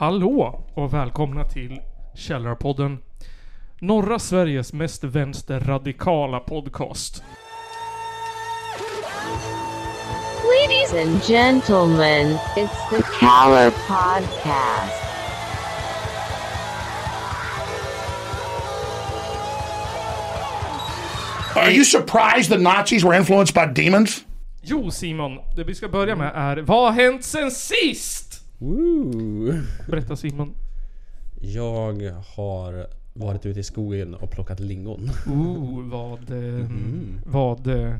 Hallå och välkomna till Källarpodden. Norra Sveriges mest vänsterradikala podcast. Ladies and gentlemen, it's the Caller Podcast. Are you surprised the Nazis were influenced by demons? Jo Simon, det vi ska börja med är Vad har hänt sen sist? Woo! Berätta Simon. Jag har varit ute i skogen och plockat lingon. Ooh, vad... Eh, Vad... Eh,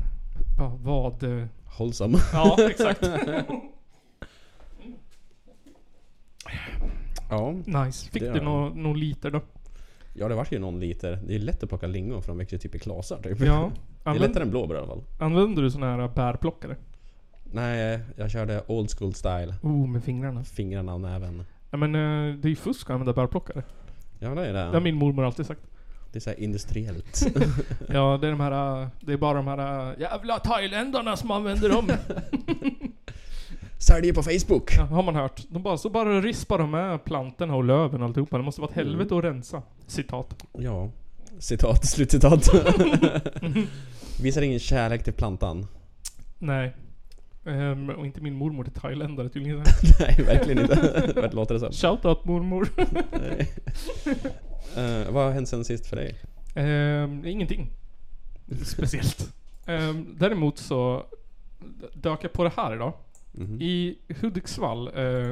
va- vad... Eh, Hållsam. ja, exakt. Ja, Nice. Fick Det du någon nå liter då? ja det vart ju någon liter. Det är lätt att plocka lingon för de växer typ i klasar typ. Ja. Det är Använd, lättare än blåbär i alla fall. använder du sån här bärplockare? Nej, jag körde old school style. Oh, med fingrarna. Fingrarna och näven. Ja men eh, det är ju fusk att använda bärplockare. Ja det är Det har det. min mormor alltid sagt. Det är såhär industriellt. Ja, det är de här... eh, Det är bara de här eh, jävla thailändarna som använder dem. Säljer på Facebook! Ja, har man hört. De bara, så bara rispar de med plantorna och löven och alltihopa. Det måste vara ett helvete att rensa. Citat. Ja. Citat, slutcitat. Visar ingen kärlek till plantan. Nej. Ehm, och inte min mormor till thailändare tydligen. Nej, verkligen inte. Vad låter det som? Shoutout mormor. Eh, vad har hänt sen sist för dig? Ehm, ingenting. Speciellt. Ehm, däremot så dök jag på det här idag. Mhm. I Hudiksvall,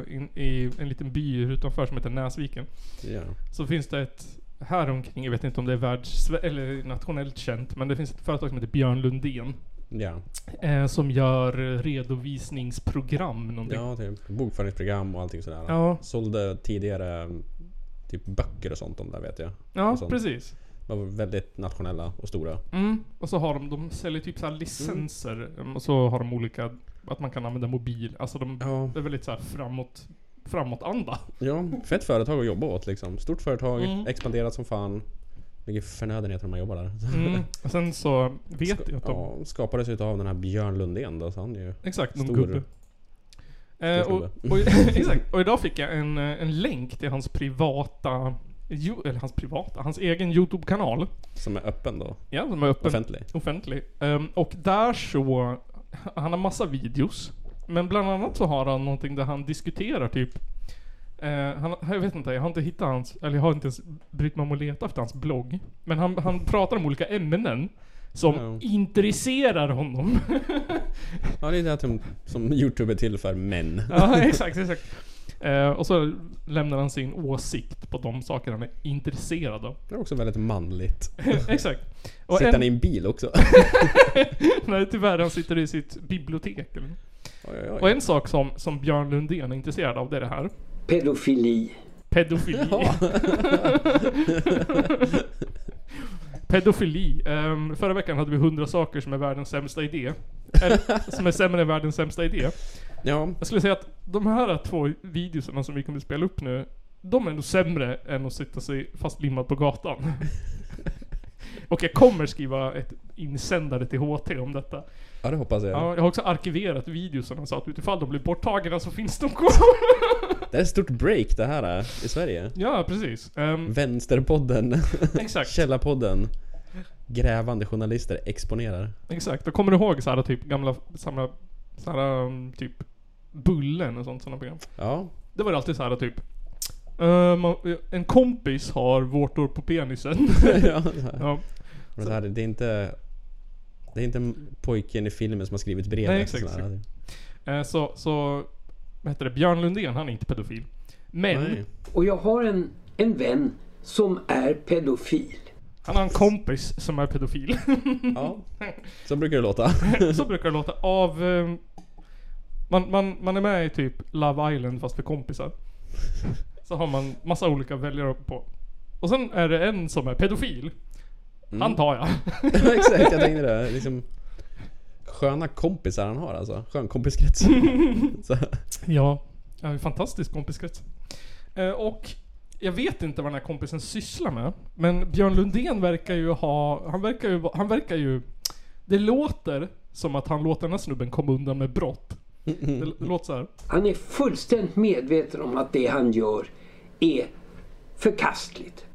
in, i en liten by utanför som heter Näsviken. Ja. Så finns det ett här omkring, jag vet inte om det är världs eller nationellt känt, men det finns ett företag som heter Björn Lundén. Ja. Eh, som gör redovisningsprogram någonting. Ja, typ bokföringsprogram och allting sådär. Ja. Sålde tidigare typ böcker och sånt om det vet jag. Ja, precis. De var väldigt nationella och stora. Mm. Och så har de, de säljer typ så licenser. mm, Och så har de olika, att man kan använda mobil. Alltså de, Ja. är väldigt så här framåt, framåtanda. Ja, fett företag att jobba åt liksom. Stort företag, Mm. expanderat som fan. Mycket förnödenheter när man jobbar där. Mm. Och sen så vet jag att de, Ja, skapades utav den här Björn Lundén då, så han är ju... exakt, någon Stor- gubbe. Eh, och, och, exakt. Och idag fick jag en, eh, en länk till hans privata, jo, eller hans privata, hans egen YouTube-kanal. Som är öppen då. Ja, som är öppen. Offentlig. offentlig. Ehm, och där så, han har massa videos. Men bland annat så har han någonting där han diskuterar typ eh, han, jag vet inte, jag har inte hittat hans, eller jag har inte ens brytt mig om att leta efter hans blogg. Men han, han pratar om olika ämnen som Ja. intresserar honom. Ja, det är det som, som Youtube är till för män. ja, exakt, exakt. Eh, och så lämnar han sin åsikt på de saker han är intresserad av. Det är också väldigt manligt. exakt. Och Sitter en, han i en bil också? nej, tyvärr, han sitter i sitt bibliotek. Eller? Oj, oj, oj. Och en sak som, som Björn Lundén är intresserad av, det är det här. Pedofili. Pedofili. Pedofili. Ehm, förra veckan hade vi 100 saker som är världens sämsta idé. Eller, som är sämre än världens sämsta idé. Ja, Jag skulle säga att de här två videorna som vi kommer att spela upp nu, de är nog sämre än att sitta sig fastlimmad på gatan. Och jag kommer skriva ett insändare till HT om detta. Ja det hoppas jag. Ja, jag har också arkiverat videorna så att utifall de blir borttagna så finns de kvar. Det är ett stort break det här är, i Sverige. Ja, precis. Ehm, Vänsterpodden, exakt. Källarpodden. Grävande journalister exponerar. Exakt. Och kommer du ihåg så här, typ gamla, samla, så här, um, typ Bullen och sånt sådana program? Ja, Det var alltid så här typ eh, man, en kompis har vårtor på penisen. ja, så här. ja, så här, det är inte... Det är inte pojken i filmen som har skrivit brevet. Nej, exakt, så, här. eh, så, så, vad heter det, Björn Lundén, han är inte pedofil. Men, Nej. Och jag har en, en vän som är pedofil. han har en kompis som är pedofil. Ja, så brukar det låta. så brukar det låta. Av... eh, man, man, man är med i typ Love Island fast för kompisar. Så har man massa olika väljare på. Och sen är det en som är pedofil. Han tar jag. Exakt, jag tänkte det. Liksom, sköna kompisar han har alltså. Skön kompiskrets. så, Ja, jag har en fantastisk kompiskrets. Eh, och jag vet inte vad den här kompisen sysslar med. Men Björn Lundén verkar ju ha, han verkar ju, han verkar ju, det låter som att han låter den här snubben komma undan med brott. Det, det låter så här. Han är fullständigt medveten om att det han gör är förkastligt.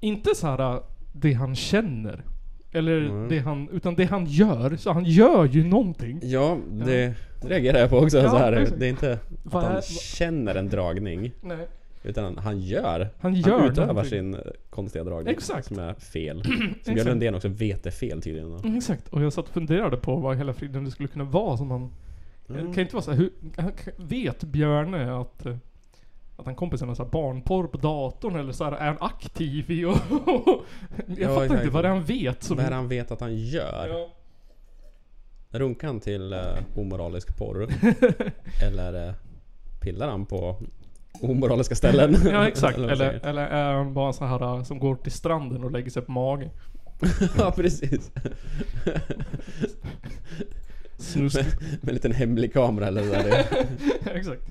Inte så här det han känner. Eller det han, utan det han gör. Så han gör ju någonting. Ja, det reagerar jag på också. Ja, så här. exakt. Det är inte att han känner en dragning. Nej. Utan han gör. Han gör han utövar någonting. sin konstiga dragning. Exakt. Som är fel. Som Björn Lundén också vet är fel tydligen. Mm, Exakt. Och jag satt och funderade på vad hela friden det skulle kunna vara som han... Det kan inte vara så här, hur, han- vet Björne att... eh, Att han kompisen har så barnporr på datorn eller så här, är han aktiv i och... jag Ja, fattar inte vad det är han vet som... Vad är det han vet att han gör? Ja. Runkar han till uh, omoralisk porr? Eller uh, pillar han på omoraliska ställen? Ja exakt, Eller eller, är han bara så här äh, som går till stranden och lägger sig på mage? ja precis. Snus. med, med en liten hemlig kamera eller sådär. exakt.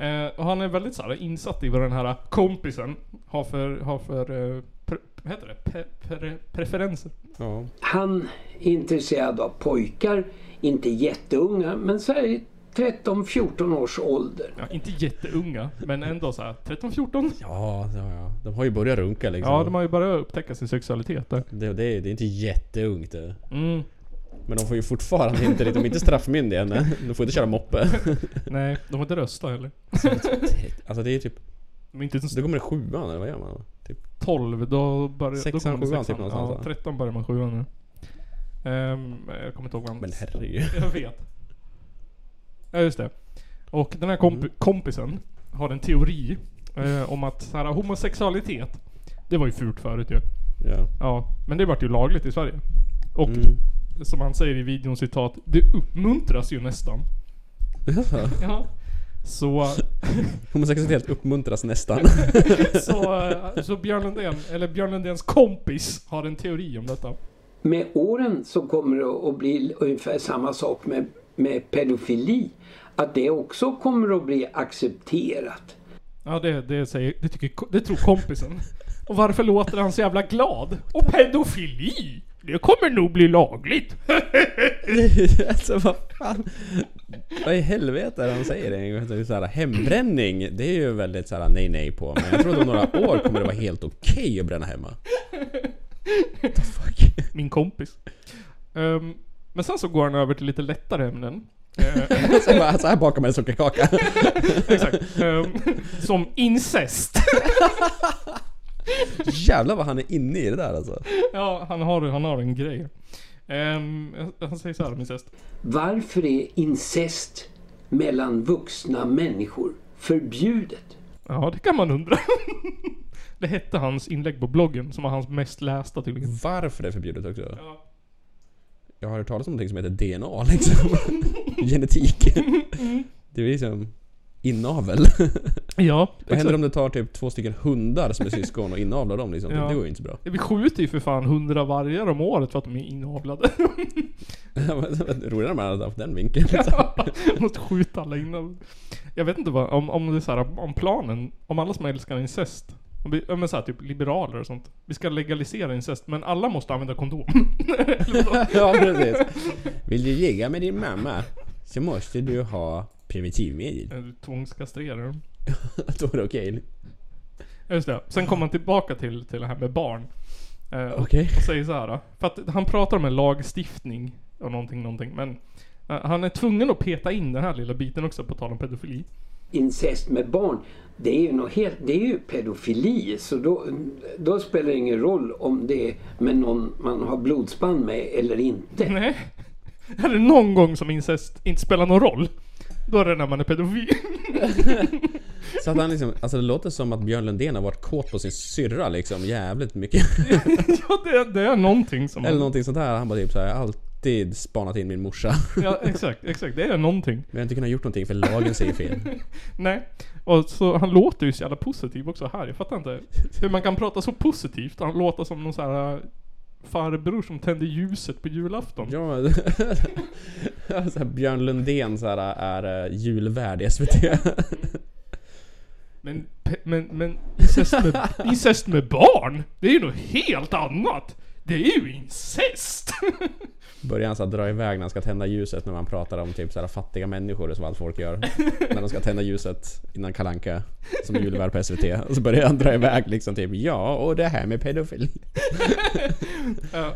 Eh, och han är väldigt så här, insatt i vad den här kompisen har för, har för eh, pre, vad heter det? Pe, pre, preferenser. Ja. Han är intresserad av pojkar, inte jätteunga, men så här i 13-14 års ålder. Ja, inte jätteunga, men ändå så här 13-14. Ja, ja, ja. De har ju börjat runka liksom. Ja, de har ju börjat upptäcka sin sexualitet där. det, det, är, det är inte jätteungt det. Mm. Men de får ju fortfarande inte, de är inte straffmyndiga än. De får inte köra moppe. Nej, de får inte rösta heller. Alltså det är typ, De är inte ens då kommer det sjuan eller vad gör man? Typ. 12, då börjar... då Sexan, man sjuan typ någonstans, Ja, va? 13 börjar man sjuan nu. Ehm, jag kommer inte ihåg vad han Men herregud. Jag vet. Ja just det. Och den här komp- Mm. kompisen har en teori eh, om att så här, homosexualitet, det var ju fult förut ju. Ja. Ja, men det vart ju lagligt i Sverige. Och Mm. Som han säger i videon citat, det uppmuntras ju nästan. Ja. Så, Homosexualitet uppmuntras nästan. så, så Björn Lundén, eller Björn Lundéns kompis har en teori om detta. Med åren så kommer det att bli ungefär samma sak med, med pedofili. Att det också kommer att bli accepterat. Ja det, det, säger, det, tycker, det tror kompisen. Och varför låter han så jävla glad? Och pedofili! Det kommer nog bli lagligt. alltså vad fan. Vad i helvete är det han säger egentligen? Så här, hembränning, det är ju väldigt så här nej nej på. Men jag tror att om några år kommer det vara helt okej att bränna hemma. What the fuck? Min kompis. Ehm, men sen så går han över till lite lättare ämnen. Så, bara, så här bakar man en sockerkaka. exakt. Ehm, som incest. Jävlar vad han är inne i det där alltså. ja, han har, han har en grej. Um, han säger så här om incest. Varför är incest mellan vuxna människor förbjudet? Ja, det kan man undra. det hette hans inlägg på bloggen, som var hans mest lästa tydligen. Varför det är förbjudet också? Ja. Jag har hört talas om någonting som heter DNA liksom. Genetik. Det är liksom inavel. Ja, Vad händer om du tar typ två stycken hundar som är syskon och inavlar dem liksom? Ja. Det går ju inte så bra. Vi skjuter ju för fan hundra vargar om året för att de är inavlade. Roligare med att haft den vinkeln. Måste skjuta alla innan. Jag vet inte vad, om, om det är så här, om planen, om alla som älskar incest, om ja, men så här, typ liberaler och sånt. Vi ska legalisera incest, men alla måste använda kondom. Ja precis. Vill du ligga med din mamma så måste du ha preventivmedel. Eller Tvångskastrera dem. Då är det okej. Ja, Just det. Sen kommer man tillbaka till, till det här med barn. Eh, Okej. och säger så här. För att han pratar om en lagstiftning och någonting, någonting. Men eh, han är tvungen att peta in den här lilla biten också på tal om pedofili. Incest med barn, det är ju, något helt, det är ju pedofili. Så då, då spelar det ingen roll om det är med någon man har blodsband med eller inte. Nej. Är det någon gång som incest inte spelar någon roll? Då är det när man är pedofil. Så att han liksom, alltså det låter som att Björn Lundén har varit kåt på sin syrra liksom jävligt mycket. ja, det, det är någonting som... Eller någonting sånt där. Han bara typ såhär, alltid spanat in min morsa. Ja, exakt, exakt. Det är någonting. Men jag har inte kunnat gjort någonting för lagen säger fel. Nej. Och så han låter ju så jävla positiv också här. Jag fattar inte hur man kan prata så positivt. Han låter som någon så här farbror som tände ljuset på julafton. Ja, så här, Björn Lundén så här, är uh, julvärd i SVT. Men, men, men incest med, incest med barn? Det är ju något helt annat! Det är ju incest! Börjar han så här dra iväg när han ska tända ljuset när man pratar om typ så här fattiga människor som allt folk gör. när de ska tända ljuset innan kalanka som är julvärd på SVT. Och så börjar han dra iväg liksom typ ja och det här med pedofili.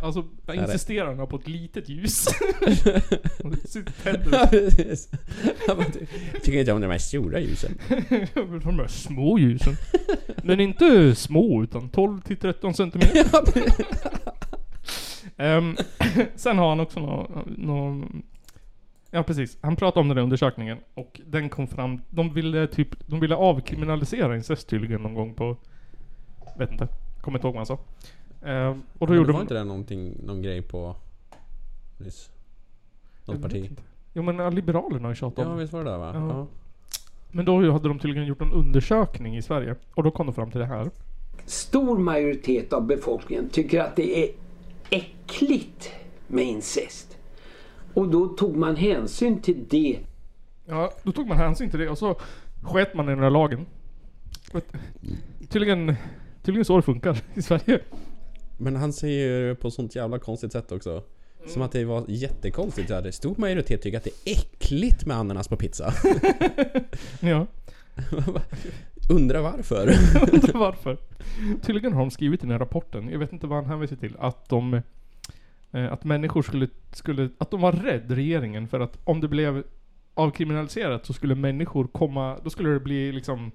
Alltså, jag det- insisterar han på ett litet ljus. Sitt Ja, tänder. precis. Han bara, "Du Tycker inte om de här stora ljusen. De där små ljusen. Men inte små utan 12 till 13 centimeter. Ehm, sen har han också någon, någon... Ja precis, han pratade om den där undersökningen och den kom fram... De ville typ, de ville avkriminalisera incest tydligen någon gång på... Vet inte, kommer inte ihåg vad han sa. Ehm, och då Men gjorde var de... inte det någonting, någon grej på nyss? Något parti? inte. Jo men Liberalerna har ju tjatat om Ja visst var det där va? Ja. Ja. Men då hade de tydligen gjort en undersökning i Sverige. Och då kom de fram till det här. Stor majoritet av befolkningen tycker att det är äckligt med incest. Och då tog man hänsyn till det. Ja, då tog man hänsyn till det och så sket man i den här lagen. Tydligen, tydligen så det funkar i Sverige. Men han säger det på sånt jävla konstigt sätt också. Som att det var jättekonstigt. Så här, stor majoritet tycker att det är äckligt med ananas på pizza. Ja, Undrar varför? undrar varför. Tydligen har de skrivit i den här rapporten, jag vet inte vad han hänvisar till, att de... Eh, att människor skulle, skulle... Att de var rädd, regeringen, för att om det blev avkriminaliserat så skulle människor komma... Då skulle det bli liksom...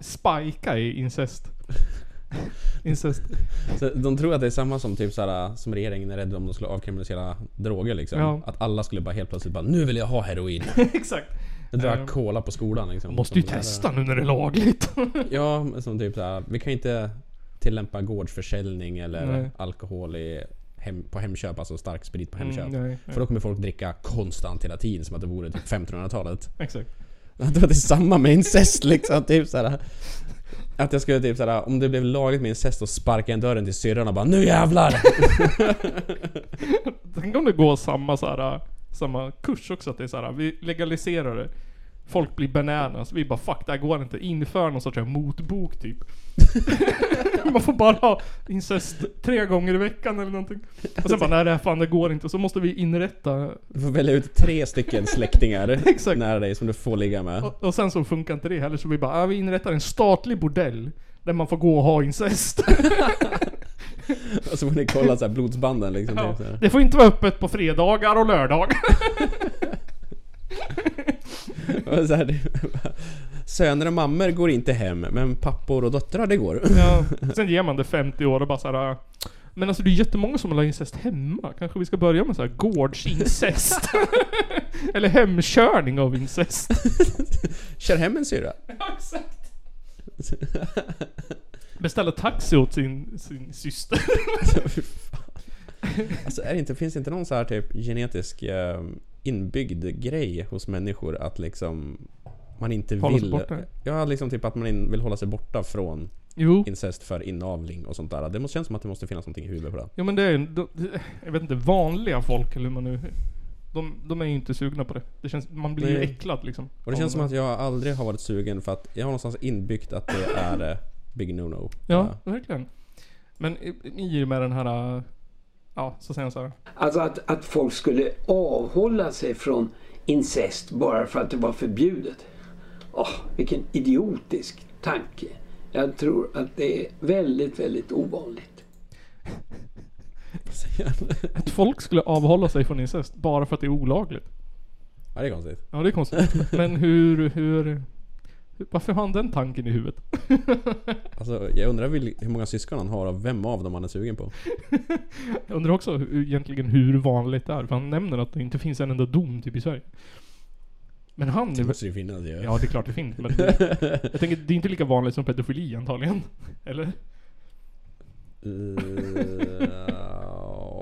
Spika i incest. incest. Så de tror att det är samma som typ såhär, som regeringen är rädd om de skulle avkriminalisera droger liksom. Ja. Att alla skulle bara helt plötsligt bara Nu vill jag ha heroin. Exakt. Jag drar Eh, cola på skolan liksom. Måste ju där- testa nu när det är lagligt. Ja, som typ såhär, vi kan inte tillämpa gårdsförsäljning eller Nej. alkohol i hem, på Hemköp, alltså stark sprit på Hemköp. Mm, nej, För då kommer folk dricka konstant hela tiden som att det vore typ 1500-talet. Exakt. Jag att det är samma med incest liksom. Typ såhär. Att jag skulle typ såhär, om det blev lagligt med incest och sparka en dörren till syrran och bara Nu jävlar! Tänk om det går samma så här, samma kurs också, att det är så här, vi legaliserar det. Folk blir bananas, vi bara fuck det här går inte. Inför någon sorts här motbok typ. Man får bara ha incest tre gånger i veckan eller någonting. Och sen bara nej det här fan det går inte. Så måste vi inrätta... Du får välja ut tre stycken släktingar Exakt. nära dig som du får ligga med. Och, och sen så funkar inte det heller så vi bara, ah, vi inrättar en statlig bordell. Där man får gå och ha incest. Och så får ni kolla så här blodsbanden liksom. Ja, Typ, så här. det får inte vara öppet på fredagar och lördagar. Och så här, Söner och mammor går inte hem, men pappor och döttrar det går. Ja, sen ger man det 50 år och bara såhär... Men alltså det är jättemånga som vill ha incest hemma. Kanske vi ska börja med så här gårdsincest? Eller hemkörning av incest. Kör hem en syrra. Ja, exakt. Beställa taxi åt sin, sin syster. Alltså är det inte, finns det inte någon så här typ genetisk eh, inbyggd grej hos människor att liksom man inte Hålla vill... Ja, liksom typ att man in, vill hålla sig borta från Jo. incest för inavling och sånt där. Det måste kännas som att det måste finnas någonting i huvudet på det. Jo men det är de, Jag vet inte, vanliga folk eller hur man nu... De, de är ju inte sugna på det. det känns, man blir ju Nej. äcklad liksom. Och det känns som att jag aldrig har varit sugen för att jag har någonstans inbyggt att det är eh, big no-no. Ja, verkligen. Men i, i med den här... äh, Ja, så säger han så här. Alltså att, att folk skulle avhålla sig från incest bara för att det var förbjudet. Åh, vilken idiotisk tanke. Jag tror att det är väldigt, väldigt ovanligt. Att folk skulle avhålla sig från incest bara för att det är olagligt. Ja, det är konstigt. Ja, det är konstigt. Men hur, hur... Varför har han den tanken i huvudet? Alltså, jag undrar hur många syskon han har och vem av dem han är sugen på. Jag undrar också hur, egentligen hur vanligt det är. För han nämner att det inte finns en enda dom typ i Sverige. Men han är Det måste ju finnas ju. Ja, det är klart det finns. Men jag tänker, det är inte lika vanligt som pedofili antagligen. Eller? Uh,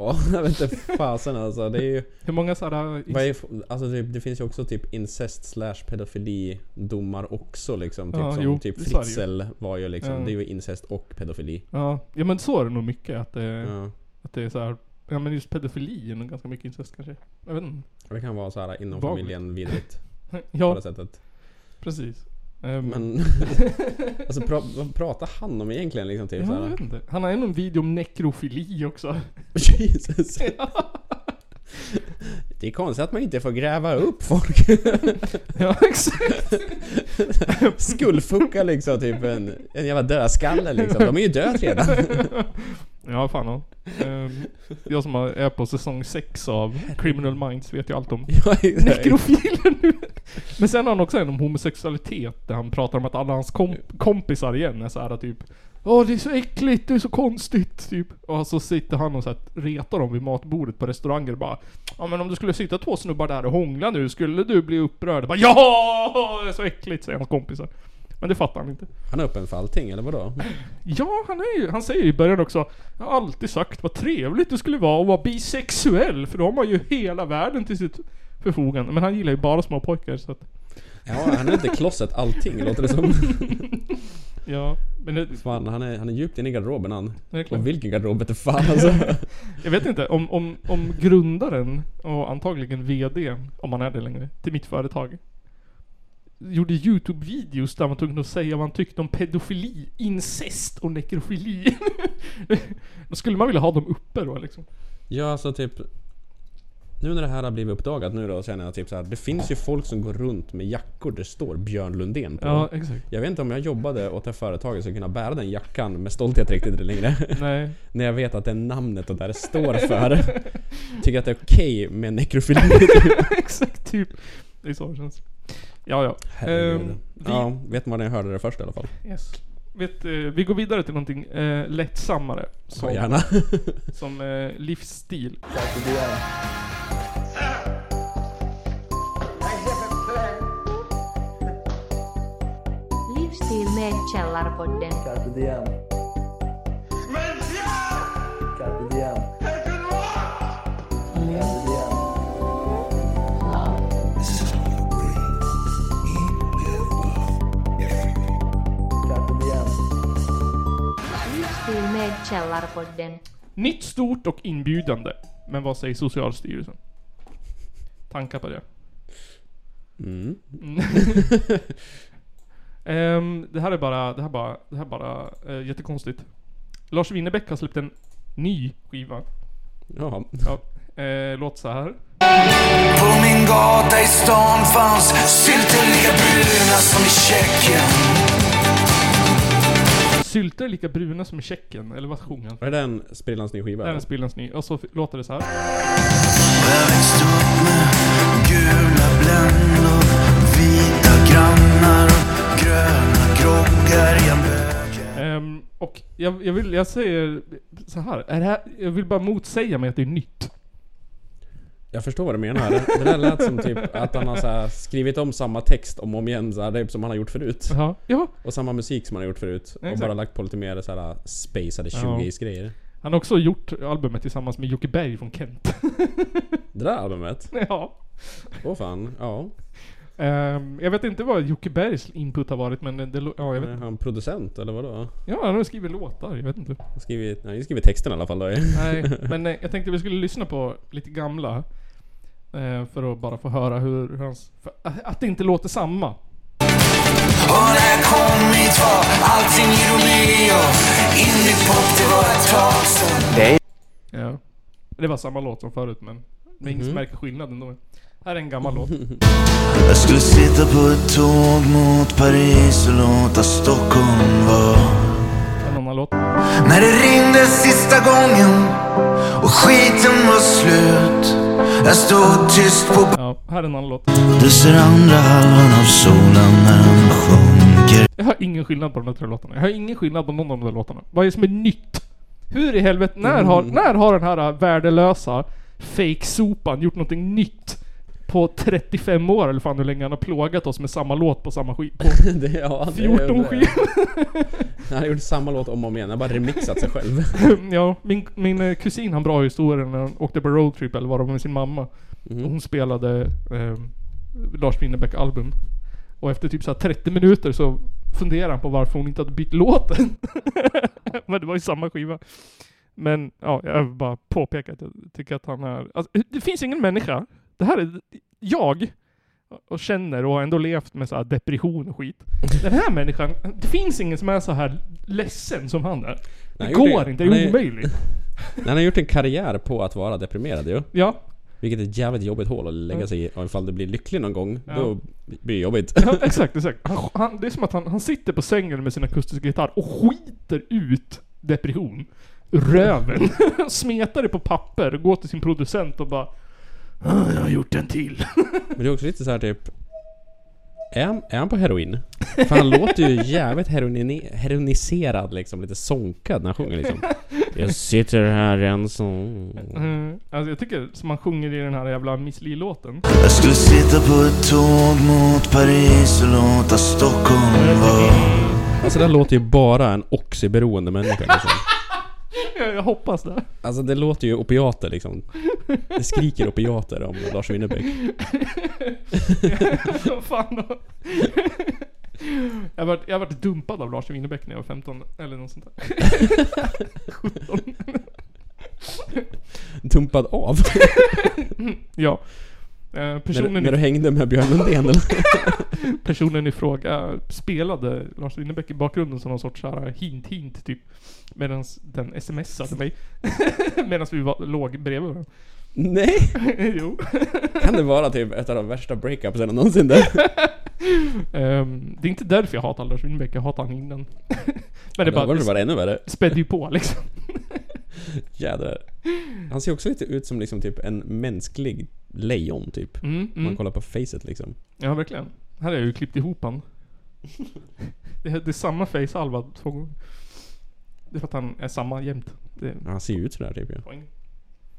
jag vet inte fasen alltså. Det är ju... Hur många sådana... Är, alltså det, det finns ju också typ incest slash pedofili domar också liksom. Typ Ja, som jo, typ. Fritzl var ju liksom. Ja. Det är ju incest och pedofili. Ja, ja men så är det nog mycket. Att det, Ja. att det är så här. Ja men just pedofili är nog ganska mycket incest kanske. Jag vet inte. Det kan vara så här inom Vad- familjen vidrigt på Ja, det sättet. precis. Ehm, Men... alltså pra, vad pratar han om egentligen liksom? Typ, ja, jag vet inte. Han har en video om nekrofili också. Jesus. Det är konstigt att man inte får gräva upp folk. ja, exakt. Skullfucka liksom, typ en, en jävla dödskalle liksom. De är ju döda redan. Ja, fan ja. Ehm, jag som är på säsong 6 av Criminal Minds vet ju allt om Ja, nekrofiler nu. Men sen har han också en om homosexualitet där han pratar om att alla hans kom kompisar igen är såhär typ Åh det är så äckligt, det är så konstigt, typ. Och så sitter han och så här retar dem vid matbordet på restauranger och bara Ja men om det skulle sitta två snubbar där och hångla nu, skulle du bli upprörd? Bara, ja, det är så äckligt, säger hans kompisar. Men det fattar han inte. Han är öppen för allting, eller vadå? Ja, han är ju, han säger ju i början också Jag har alltid sagt vad trevligt det skulle vara att vara bisexuell, för då har man ju hela världen till sitt förfogande. Men han gillar ju bara små pojkar så att, Ja, han är inte closet allting, låter det som. ja. Men det, Fan, han är, han är djupt inne i garderoben han. Och vilken garderob vete fan alltså. Jag vet inte, om, om, om grundaren och antagligen VD, om han är det längre, till mitt företag Gjorde YouTube-videos där man tvungen att säga vad han tyckte om pedofili, incest och nekrofili. då skulle man vilja ha dem uppe då liksom. Ja, alltså typ... Nu när det här har blivit uppdagat nu då känner jag typ så här. Det finns ju folk som går runt med jackor det står Björn Lundén på. Ja, exakt. Jag vet inte om jag jobbade åt det här företaget skulle kunna bära den jackan med stolthet riktigt längre. Nej. när jag vet att det är namnet och där det står för. Tycker att det är okej med nekrofili. exakt, typ. Det är så det känns. Ja, ja. Herregud. Ehm, vi, Ja, vet man när jag hörde det först i alla fall. yes. Vet, eh, vi går vidare till någonting eh, lättsammare. Så Som, gärna. som eh, livsstil. Livsstil med Källarpodden. Carpe diem. Källarpodden. Nytt, stort och inbjudande. Men vad säger Socialstyrelsen? Tankar på det? Mm. Ehm, det här är bara, det här bara, det här är bara eh, jättekonstigt. Lars Winnerbäck har släppt en ny skiva. Ja. Ja, eh, låt så här. På min gata i stan fanns sylter lika bruna som i Tjeckien. Sylter är lika bruna som i Tjeckien, eller vad sjunger han? Är det en sprillans ny skiva? Det är en eller? spillans ny. Och så låter det så här. Jag växte upp med gula bländor, vita grannar och gröna groggar i en böge. Ehm, och jag, jag vill, jag säger så här. Är det här. Jag vill bara motsäga mig att det är nytt. Jag förstår vad du menar. Det där lät som typ att han har skrivit om samma text om och om igen så här, typ som han har gjort förut. Jaha. Ja. Och samma musik som han har gjort förut. Och Exakt. bara lagt på lite mer så här spacade Ja. 20-grejer. Han har också gjort albumet tillsammans med Jocke Berg från Kent. Det där albumet. ja. Åh fan, ja. Ehm, jag vet inte vad Jocke Bergs input har varit men det, ja jag vet Är han producent eller vadå? Ja, han har skrivit låtar, jag vet inte. Han skrivit, han skrivit texten i alla fall då. Nej, men eh, jag tänkte vi skulle lyssna på lite gamla. Eh, för att bara få höra hur, hur hans... För, att- att det inte låter samma. Och när jag kom hit var allting i Romeo. Indiepop, det var ett tag sen. Ja. Det var samma låt som förut men... Men ingen som märker skillnaden då. Här är en gammal låt. Jag skulle sitta på ett tåg mot Paris och låta Stockholm vara. En annan låt. När det ringde sista gången och skiten. Jag stod tyst på Ja, här är en annan låt. Du ser andra halvan av solen när den sjunker. Jag har ingen skillnad på de där tre låtarna. Jag har ingen skillnad på någon av de där låtarna. Vad är det som är nytt? Hur i helvete, när har, när har den här äh, värdelösa fake-sopan gjort någonting nytt? På 35 år eller fan hur länge han har plågat oss med samma låt på samma skiva. Det, ja, det 14 är- skivor. Han har gjort samma låt om och om igen. Han har bara remixat sig själv. ja, min, min eh, kusin han bra historier när han åkte på roadtrip eller var det med sin mamma. Och hon spelade eh, Lars Winnerbäck album. Och efter typ så här 30 minuter så funderade han på varför hon inte hade bytt låten. Men det var ju samma skiva. Men ja, jag vill bara påpeka att jag tycker att han är... Alltså, det finns ingen människa. Det här är jag. och känner och har ändå levt med så här depression och skit. Den här människan, det finns ingen som är så här ledsen som han är. Det han går det- inte, det är omöjligt. Han har gjort en karriär på att vara deprimerad ju. Ja, Vilket är ett jävligt jobbigt hål att lägga sig i. Och ifall du blir lycklig någon gång, Ja. då blir det jobbigt. ja exakt, exakt. Han, han, det är som att han, han sitter på sängen med sin akustiska gitarr och skiter ut depression. Röven. Smetar det på papper, går till sin producent och bara "Ah, Jag har gjort en till. Men det är också lite så här typ... Är han, är han på heroin? För han låter ju jävligt heroini, heroiniserad liksom, lite sonkad när han sjunger liksom. Jag sitter här ensam. Mm, alltså jag tycker som han sjunger i den här jävla Miss Li-låten. Jag skulle sitta på ett tåg mot Paris och låta Stockholm vara Alltså det låter ju bara en oxyberoende människa liksom. Jag, jag hoppas det. Alltså det låter ju opiater liksom. Det skriker opiater om Lars Winnerbäck. Vad fan då? Jag har varit, jag har varit dumpad av Lars Winnerbäck när jag var 15 eller något sånt där. 17. Dumpad av? Ja. Eh, När, personen, när du i, hängde med Björn Lundén eller? personen i fråga spelade Lars Winnerbäck i bakgrunden som någon sorts såhär hint-hint typ. Medan den smsade mig. Medan vi var, låg bredvid varandra. Nej! jo. Kan det vara typ ett av de värsta breakupsen någonsin där? Ehm, det är inte därför jag hatar Lars Winnerbäck, jag hatar han innan. Men det Det bara, var det det bara ännu värre. spädde ju på liksom. Jädrar. Han ser också lite ut som liksom typ en mänsklig lejon typ. Mm, Om man mm. kollar på facet liksom. Ja, verkligen. Här har jag ju klippt ihop han. det, är, det är samma face-halva två gånger. Det är för att han är samma jämt. Det är Ja, Han ser ju ut sådär typ ja. poäng.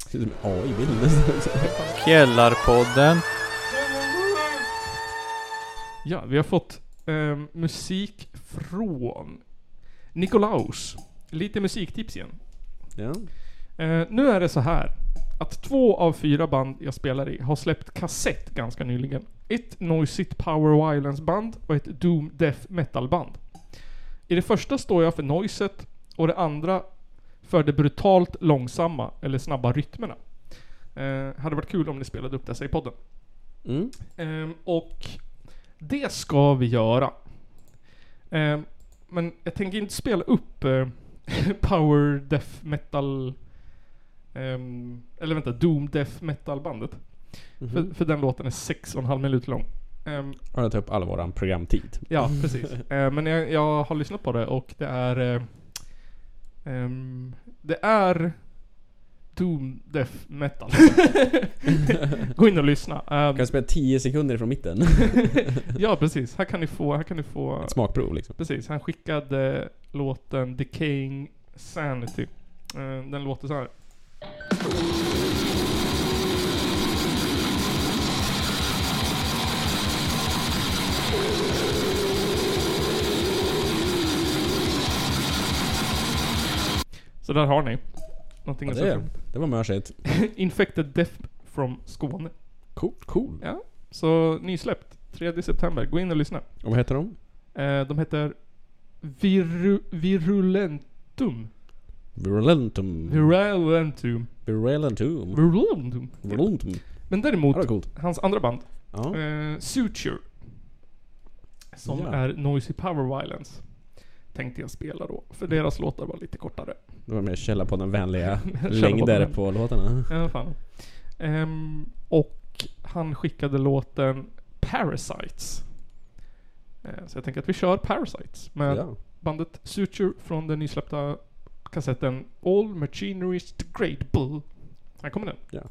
Ser ut som en AI-bild nästan. Källarpodden. Ja, vi har fått ehm, musik från Nikolaus. Lite musiktips igen. Ja. Eh, nu är det så här att två av fyra band jag spelar i har släppt kassett ganska nyligen. Ett Noisigt Power Violence band och ett Doom Death Metal band. I det första står jag för noiset och det andra för det brutalt långsamma eller snabba rytmerna. Eh, hade varit kul om ni spelade upp dessa i podden. Mm. Ehm, och det ska vi göra. Ehm, men jag tänker inte spela upp eh, Power Death Metal ehm, eller vänta, Doom Death Metal bandet. För, för den låten är sex och en halv minut lång. Ehm, Och jag tar upp all våran programtid. ja, precis. Ehm, men jag, jag har lyssnat på det och det är... eh, ehm, det är Doom Death Metal. Gå in och lyssna. Ehm, Kan jag spela 10 sekunder från mitten? Ja precis, här kan ni få, här kan ni få Ett smakprov liksom. Precis, han skickade låten Decaying Sanity. Eh, Den låter så här. Så där har ni. Någonting Ja, det, det var mörsigt. Infected Death from Skåne. Cool, cool. Ja, så nysläppt. 3 september. Gå in och lyssna. Och vad heter de? Eh, de heter Viru, Virulentum. Virulentum. Virulentum. Virulentum. Virulentum. Virulentum. Men Ja, däremot, coolt. hans andra band, Ja. eh, Suture. Som Ja. är Noisy Power Violence. Tänkte jag spela då, för deras låtar var lite kortare. Det var mer källa på den vänliga på längder den. på låtarna. Ja, fan. Ehm, och han skickade låten Parasites. Eh, så jag tänker att vi kör Parasites med Ja. bandet Suture från den nysläppta kassetten All Machinery Degradable. Här kommer den. Ja.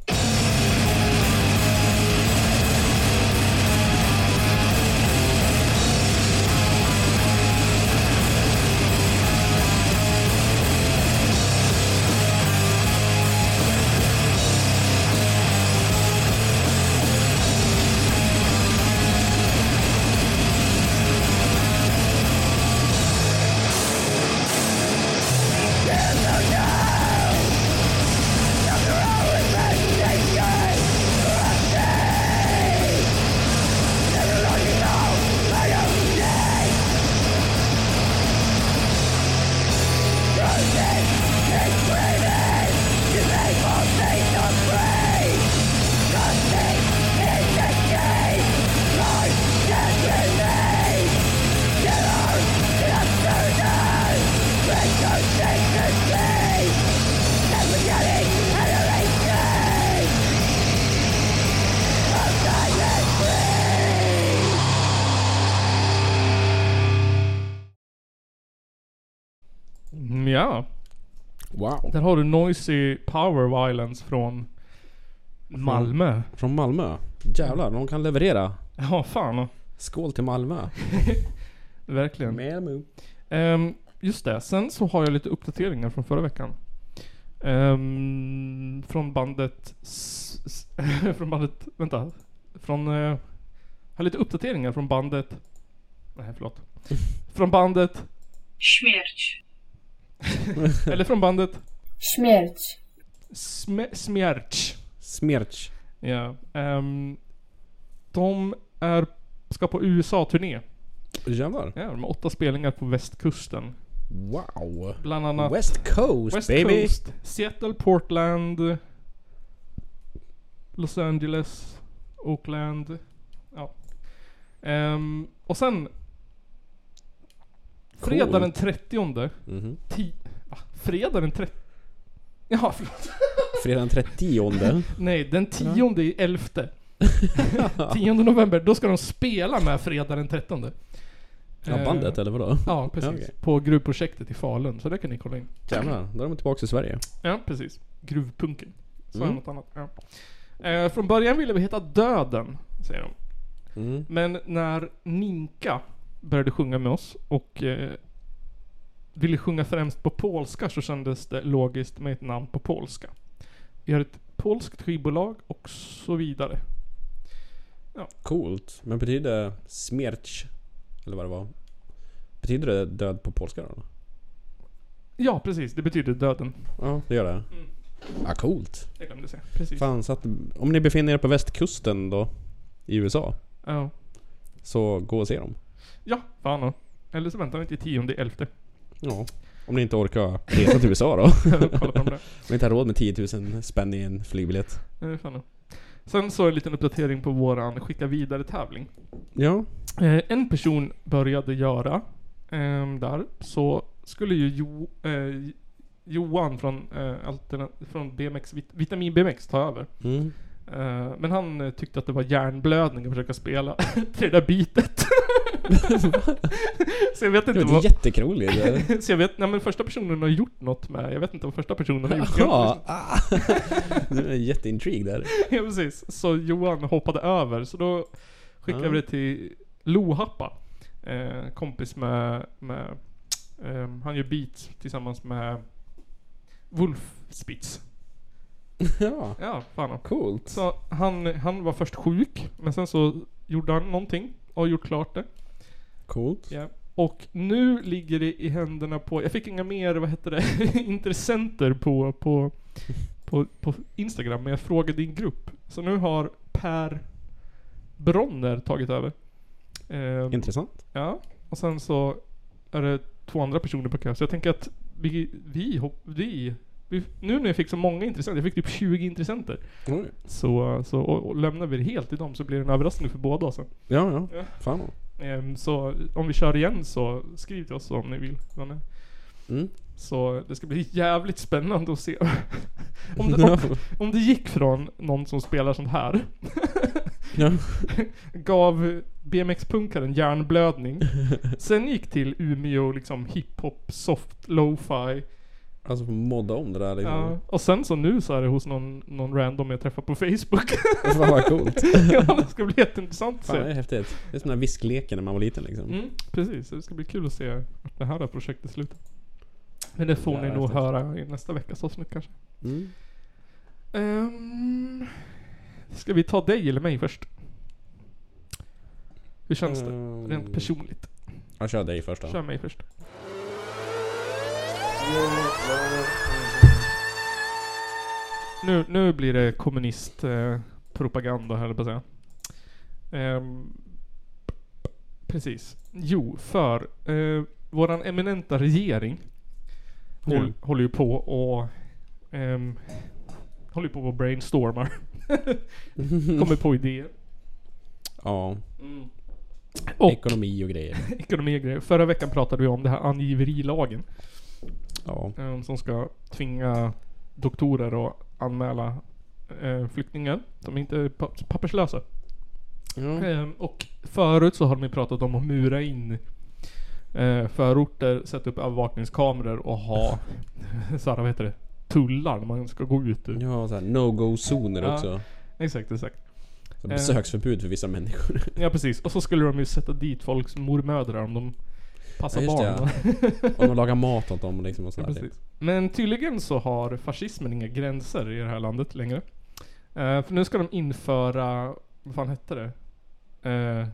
Där har du Noisy Power Violence från Malmö. Från Malmö. Jävlar, de kan leverera. Ja, fan. Skål till Malmö. Verkligen. Malmö. Ehm, just det, sen så har jag lite uppdateringar från förra veckan. Ehm, från bandet... Från bandet... Vänta. Från... Uh, har lite uppdateringar från bandet... Nej, förlåt. Från bandet... Śmierć. Eller från bandet... Śmierć. Sme, Smierch. Smerch. Ja. ehm, de är... Ska på USA-turné. Jävlar. Ja, de har åtta spelningar på västkusten. Wow. Bland annat... West Coast West baby. Coast, Seattle, Portland, Los Angeles, Oakland. Ja. Ehm, och sen... Fredag den 30 Mhm. ti, va? Fredag den 30... Ja, förlåt. Fredag den 30 Nej, den 10 i elfte. 10 november, då ska de spela med fredag den 13. Ja, Eh, bandet eller vadå? Ja, precis. Okej. På gruvprojektet i Falun, så det kan ni kolla in. Jävlar, då är de tillbaka i Sverige. Ja, precis. Gruvpunken. Så Mm. något annat. Ja. Eh, från början ville vi heta Döden, säger de. Mm. Men när Ninka började sjunga med oss och eh, ville sjunga främst på polska så kändes det logiskt med ett namn på polska. Vi har ett polskt skivbolag och så vidare. Coolt. Men betyder smerch, eller vad det var, betyder det död på polska då? Ja, precis. Det betyder döden. Ja, det gör det. Mm. Ja, coolt. Jag glömde säga. Precis. Fan, så att om ni befinner er på västkusten då, i USA, Ja. så gå och se dem. Ja, fan då. Eller så väntar vi till tionde elfte. Ja. Om ni inte orkar resa till USA då. Om ni inte har råd med 10 000 spänn i en flygbiljett. Eh, fan. Sen så en liten uppdatering på våran skicka vidare tävling. Ja. Eh, en person började göra ehm, där, så skulle ju jo, eh, Johan från, eh, från BMX, Vit- Vitamin BMX ta över. Mm. Eh, men han eh, tyckte att det var hjärnblödning att försöka spela till det där bitet. så jag vet Det inte var vad... jättekroligt. så jag vet, nej men första personen har gjort något med, jag vet inte vad första personen har gjort. Ja. Du är jätteintrigued där. ja precis. Så Johan hoppade över, så då skickade vi det till Lohappa. Eh, kompis med, med ehm, han gör beats tillsammans med Wolf Spitz. Ja, Ja, fan. coolt. Så han, han var först sjuk, men sen så gjorde han någonting och gjort klart det. Coolt. Ja. Och nu ligger det i händerna på, jag fick inga mer, vad heter det, intressenter på, på, på, på Instagram, men jag frågade din grupp. Så nu har Per Bronner tagit över. Ehm, Intressant. Ja, och sen så är det två andra personer på kö. Så jag tänker att vi, vi, vi, vi nu när jag fick så många intressenter, jag fick typ 20 intressenter. Oj. Så, så och, och lämnar vi det helt till dem så blir det en överraskning för båda oss. Ja, ja. Ja. Fan. Ehm, så om vi kör igen så skriv till oss om ni vill. vara med. Mm. Så det ska bli jävligt spännande att se. om, det, om, om det gick från någon som spelar sånt här, Ja. gav BMX-punkaren hjärnblödning, sen gick till Umeå liksom hiphop, soft, lo-fi. Alltså modda om det där liksom. Ja, och sen så nu så är det hos någon, någon random jag träffar på Facebook. Fan vad coolt. ja, det ska bli jätteintressant att Fan det är se. häftigt. Det är som den här viskleken när man var liten liksom. Mm, precis, det ska bli kul att se vart det här projektet slutar. Men det får Ja, ni nog häftigt. höra i nästa veckas avsnitt kanske. Mm. Ehm, ska vi ta dig eller mig först? Hur känns det? Mm. Rent personligt. Jag kör dig först då. Kör mig först. Nu, nu blir det kommunistpropaganda eh, jag på att säga. Ehm, precis. Jo, för eh, våran eminenta regering håll, Mm. håller ju på och ehm, håller ju på och brainstormar. Kommer på idéer. Ja. Och Ekonomi och grejer. ekonomi och grejer. Förra veckan pratade vi om det här angiverilagen. Ja. eh, som ska tvinga doktorer att anmäla eh, flyktingar som inte är pa- papperslösa. Ja. Eh, och förut så har de pratat om att mura in eh, förorter, sätta upp övervakningskameror och ha såhär, vad heter det? Tullar när man ska gå ut ur. Ja, såhär no-go-zoner Ja. också. Exakt, exakt. Så besöksförbud för vissa människor. Ja precis. Och så skulle de ju sätta dit folks mormödrar om de passar Ja, barn. det, Om de lagar mat åt dem liksom och Ja, sådär. precis. Men tydligen så har fascismen inga gränser i det här landet längre. Eh, för nu ska de införa, vad fan hette det? Eh,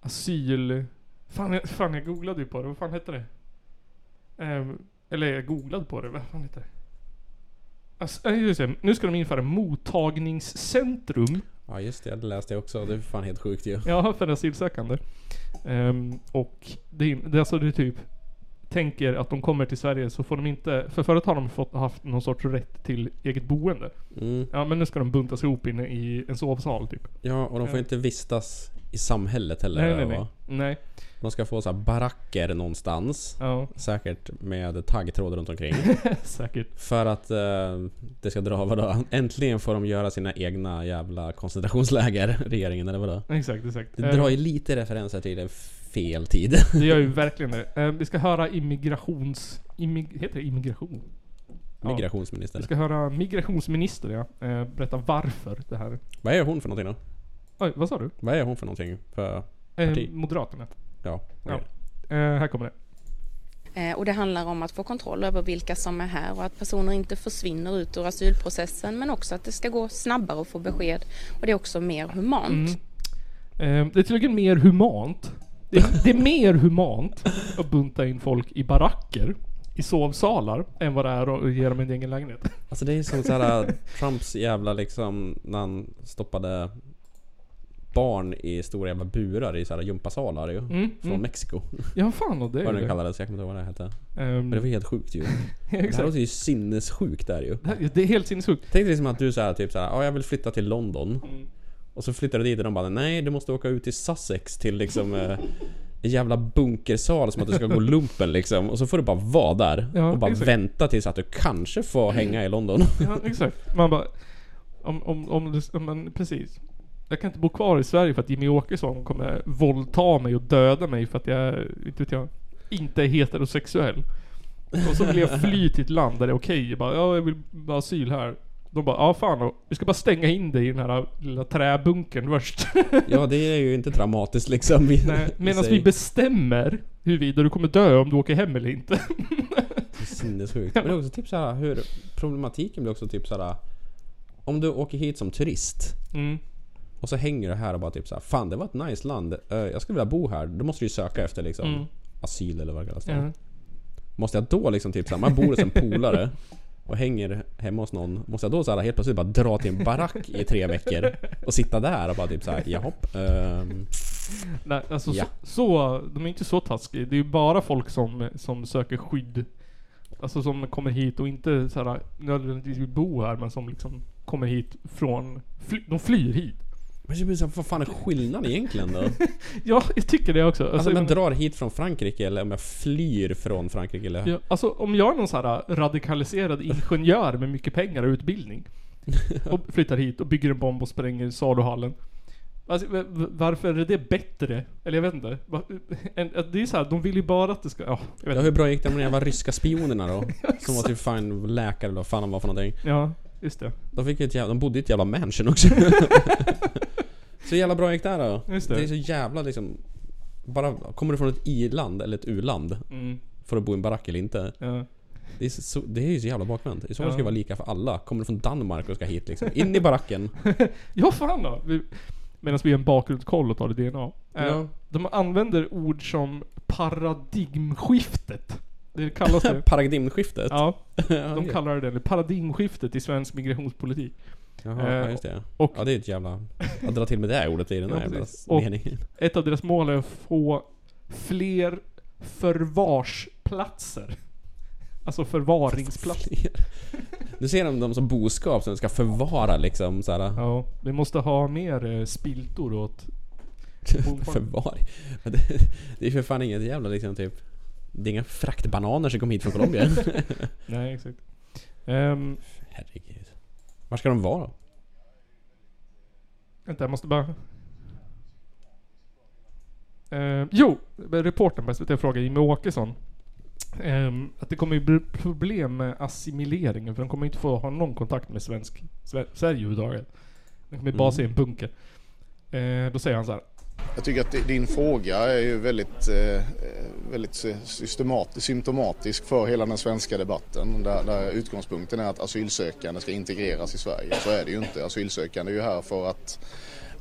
asyl... Fan jag, fan jag googlade ju på det, vad fan hette det? Eh, eller jag googlade på det, vad fan hette det? Just det, nu ska de införa mottagningscentrum Ja just det, det läste jag också. Det är fan helt sjukt ju. Ja, för asylsökande. Ehm, och det, är- det alltså det är typ tänker att de kommer till Sverige så får de inte, för förut har de fått, haft någon sorts rätt till eget boende. Mm. Ja men nu ska de buntas ihop inne i en sovsal typ. Ja, och de får Ja. inte vistas i samhället heller. Nej nej nej. Nej. De ska få så baracker någonstans. Ja. Säkert med taggtråd runt omkring. Säkert. För att eh, det ska dra vadå? Äntligen får de göra sina egna jävla koncentrationsläger, regeringen eller vadå? Exakt, exakt. Det drar ju lite referenser till fel tid. Det gör ju verkligen det. Ehm, vi ska höra immigrations... Immig, heter det immigration? Ja. Migrationsminister. Vi ska höra migrationsminister ja, eh, berätta varför det här. Vad är hon för någonting då? Oj, vad sa du? Vad är hon för någonting? För Eh, parti? Moderaterna. Ja, Ja. Eh, här kommer det. Eh, Och det handlar om att få kontroll över vilka som är här och att personer inte försvinner ut ur asylprocessen men också att det ska gå snabbare att få besked och det är också mer humant. Mm. Eh, det är tydligen mer humant. Det är, det är mer humant att bunta in folk i baracker, i sovsalar, än vad det är att ge dem en egen lägenhet. Alltså det är som såhär Trumps jävla liksom när han stoppade barn i stora jävla burar i såhär gympasalar ju. Mm, Från mm. Mexiko. Ja fan och det är vad det. kallades, jag kommer inte ihåg vad det hette. Ehm, Men det var helt sjukt ju. Det här låter ju sinnessjukt där ju. Det är helt sinnessjukt. Tänk dig som att du såhär typ såhär, ja jag vill flytta till London. Mm. Och så flyttar du dit och de bara, nej du måste åka ut till Sussex till liksom eh, en jävla bunkersal som att du ska gå lumpen liksom. Och så får du bara vara där. Ja, och bara exakt. vänta tills att du kanske får hänga i London. Ja, exakt. Man bara... Om, om, om, om man, precis. Jag kan inte bo kvar i Sverige för att Jimmy Åkesson kommer våldta mig och döda mig för att jag, inte vet jag, inte är heterosexuell. Och så vill jag fly till ett land där det är okej. Jag bara, ja, jag vill bara asyl här. De bara, ja fan då. Vi ska bara stänga in dig i den här lilla träbunkern först. Ja det är ju inte dramatiskt liksom. i- Nej, medan vi bestämmer huruvida du kommer dö om du åker hem eller inte. Sinnessjukt. Men det är också typ såhär hur problematiken blir också typ såhär Om du åker hit som turist Mm. Och så hänger du här och bara typ såhär Fan det var ett nice land. Eh, jag skulle vilja bo här. Då måste du ju söka efter liksom Mm. asyl eller vad det kallas. Ja. Måste jag då liksom typ såhär, man bor hos en polare och hänger hemma hos någon. Måste jag då såhär helt plötsligt bara dra till en barack i tre veckor och sitta där och bara typ såhär jahopp. ehm, Nej, alltså Ja. så, så, de är inte så taskiga. Det är ju bara folk som, som söker skydd. Alltså som kommer hit och inte så här, nödvändigtvis vill bo här men som liksom kommer hit från, fly, de flyr hit. Men blir så vad fan är skillnaden egentligen då? Ja, jag tycker det också. Alltså om jag men- drar hit från Frankrike eller om jag flyr från Frankrike eller... Ja, alltså om jag är någon så här radikaliserad ingenjör med mycket pengar och utbildning och flyttar hit och bygger en bomb och spränger saluhallen. Alltså, varför är det bättre? Eller jag vet inte. Det är så här, de vill ju bara att det ska... Ja, jag vet Ja, hur bra gick det med de jävla ryska spionerna då? Som var typ fan läkare eller vad fan de var för någonting. Ja, just det. De fick ett jävla, de bodde i ett jävla mansion också. så jävla bra gick det här då. Just det. är så jävla liksom... Bara, kommer du från ett i-land eller ett u-land? Mm. Får du bo i en barack eller inte? Ja. Det är, så, det är ju så jävla bakvänt. I så fall ska det vara lika för alla. Kommer du från Danmark och ska hit liksom, in i baracken. Ja fan då! Vi, Medan vi gör en bakgrundskoll och tar det DNA. Eh, Ja. De använder ord som paradigmskiftet. Det kallas det. Paradigmskiftet? Ja. De kallar det det. Paradigmskiftet i svensk migrationspolitik. Jaha, ja, Eh, just det. Och, Ja det är ett jävla... Att dra till med det här ordet i den Ja, här jävla precis. Och- meningen. ett av deras mål är att få fler förvarsplatser. Alltså förvaringsplatser. Nu ser de dem som boskap som ska förvara liksom såhär... Ja, vi måste ha mer eh, spiltor åt Förvaring. Det, det är för fan inget jävla liksom typ... Det är inga fraktbananer som kom hit från Colombia. Nej, exakt. Um, Herregud. Var ska de vara då? vänta, jag måste bara... Eh, jo, reportern på SVT frågade Jimmie Åkesson ehm, att det kommer ju bli problem med assimileringen för de kommer inte få ha någon kontakt med svensk, Sve- Sverige överhuvudtaget. De kommer bara Mm. se en bunker. Eh, då säger han så här. Jag tycker att din fråga är ju väldigt, eh, eh, väldigt symptomatisk för hela den svenska debatten där, där utgångspunkten är att asylsökande ska integreras i Sverige. Så är det ju inte. Asylsökande är ju här för att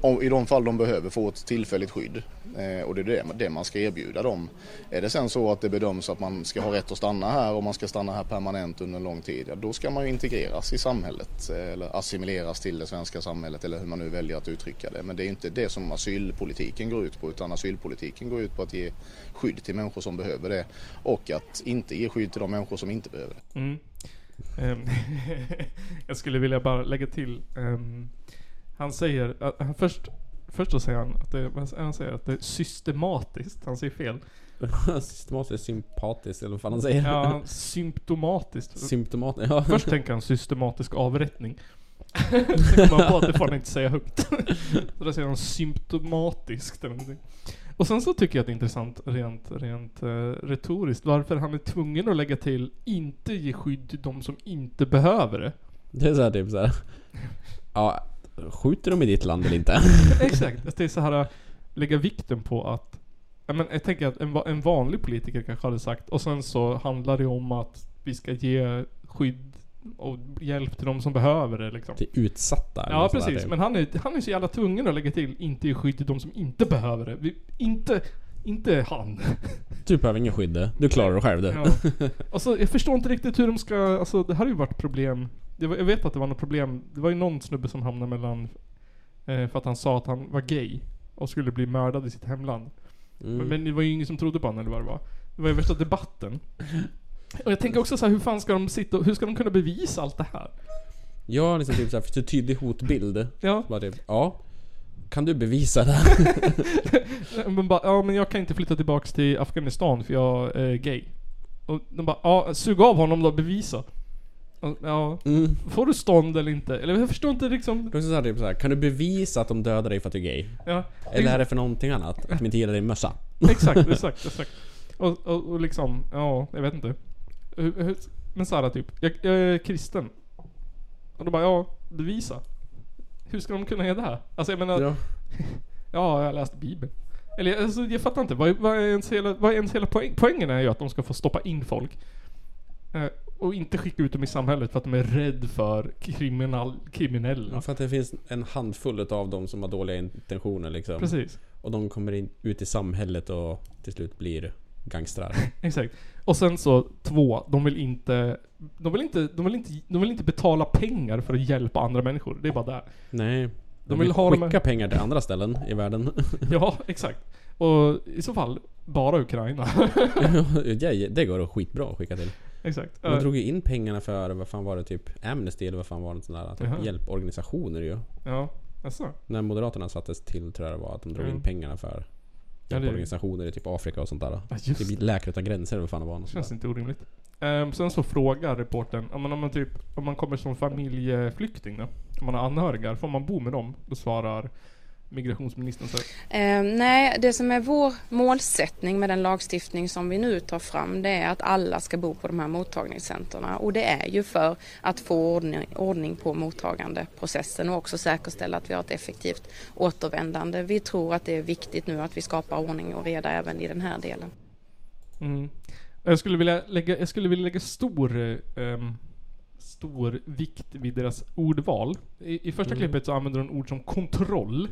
i de fall de behöver få ett tillfälligt skydd eh, och det är det, man ska erbjuda dem. Är det sen så att det bedöms att man ska ha rätt att stanna här och man ska stanna här permanent under en lång tid, ja, då ska man ju integreras i samhället eh, eller assimileras till det svenska samhället eller hur man nu väljer att uttrycka det. Men det är ju inte det som asylpolitiken går ut på utan asylpolitiken går ut på att ge skydd till människor som behöver det och att inte ge skydd till de människor som inte behöver det. Mm. Ehm, jag skulle vilja bara lägga till. um han säger, att, han först, först så säger han att det, han säger att det är systematiskt. Han säger fel. Systematiskt sympatiskt eller vad fan han säger. Ja, han- symptomatiskt. Symptomat, ja. Först tänker han systematisk avrättning. Sen kommer han på att det får han inte säga högt. Så då säger han symptomatiskt eller någonting. Och sen så tycker jag att det är intressant rent, rent uh, retoriskt varför han är tvungen att lägga till inte ge skydd till de som inte behöver det. Det är såhär typ såhär. Ja, skjuter de i ditt land eller inte? Exakt. Det är så här lägga vikten på att ja, men jag tänker att en, en vanlig politiker kanske hade sagt och sen så handlar det om att vi ska ge skydd och hjälp till de som behöver det liksom. Till utsatta Ja där, precis, typ. men han är, han är så jävla tvungen att lägga till inte ge skydd till de som inte behöver det. Vi, inte, inte han. Du behöver ingen skydd. Du klarar dig själv du. Ja. Alltså jag förstår inte riktigt hur de ska, alltså det här har ju varit problem. Var, jag vet att det var något problem, det var ju någon snubbe som hamnade mellan, eh, för att han sa att han var gay. Och skulle bli mördad i sitt hemland. Mm. Men, men det var ju ingen som trodde på honom eller vad det var. Det var ju värsta debatten. Och jag tänker också så här, hur fan ska de sitta och, hur ska de kunna bevisa allt det här? Ja, liksom typ såhär, en tydlig hotbild? Ja. Bara typ, ja. Kan du bevisa det? Men bara, ja men jag kan inte flytta tillbaks till Afghanistan för jag är gay. Och de bara, ja sug av honom då, bevisa. Ja, Mm. får du stånd eller inte? Eller jag förstår inte liksom... Också såhär, typ såhär, kan du bevisa att de dödar dig för att du är gay? Ja. Eller är det för någonting annat? Att de inte gillar din mössa? Exakt, exakt, exakt. Och, och, och liksom, ja, jag vet inte. Men såhär typ, jag, jag är kristen. Och då bara, ja, bevisa. Hur ska de kunna göra det här? Alltså jag menar, Ja. ja, jag har läst bibeln. Eller alltså, jag fattar inte, vad, är- vad är ens hela, vad är ens hela poäng? Poängen är ju att de ska få stoppa in folk. Och inte skicka ut dem i samhället för att de är rädd för kriminal, kriminella. Ja, för att det finns en handfull av dem som har dåliga intentioner liksom. Precis. Och de kommer in, ut i samhället och till slut blir gangstrar. Exakt. Och sen så två, de vill inte de vill inte, de vill inte, de vill inte betala pengar för att hjälpa andra människor. Det är bara där. Nej. De vill ha de skicka pengar till andra ställen i världen. Ja, exakt. Och i så fall, bara Ukraina. det, det går skitbra att skicka till. Exakt. De drog ju in pengarna för, vad fan var det, typ Amnesty eller vad fan var det sån där, typ Jaha. hjälporganisationer ju. Ja, jaså? När Moderaterna sattes till tror jag det var, att de drog Mm. in pengarna för hjälporganisationer i typ Afrika och sånt där. Ja, just typ Läkare Utan Gränser eller vad fan det var. Något Känns sånt inte orimligt. Ehm, sen så frågar reportern, om man, om man typ, om man kommer som familjeflykting då? Om man har anhöriga, får man bo med dem? Då svarar migrationsministern här, Eh, nej, det som är vår målsättning med den lagstiftning som vi nu tar fram det är att alla ska bo på de här mottagningscenterna och det är ju för att få ordning, ordning på mottagandeprocessen och också säkerställa att vi har ett effektivt återvändande. Vi tror att det är viktigt nu att vi skapar ordning och reda även i den här delen. Mm. Jag skulle vilja lägga, jag skulle vilja lägga stor, ehm, stor vikt vid deras ordval. I, i första Mm. klippet så använder hon ord som kontroll.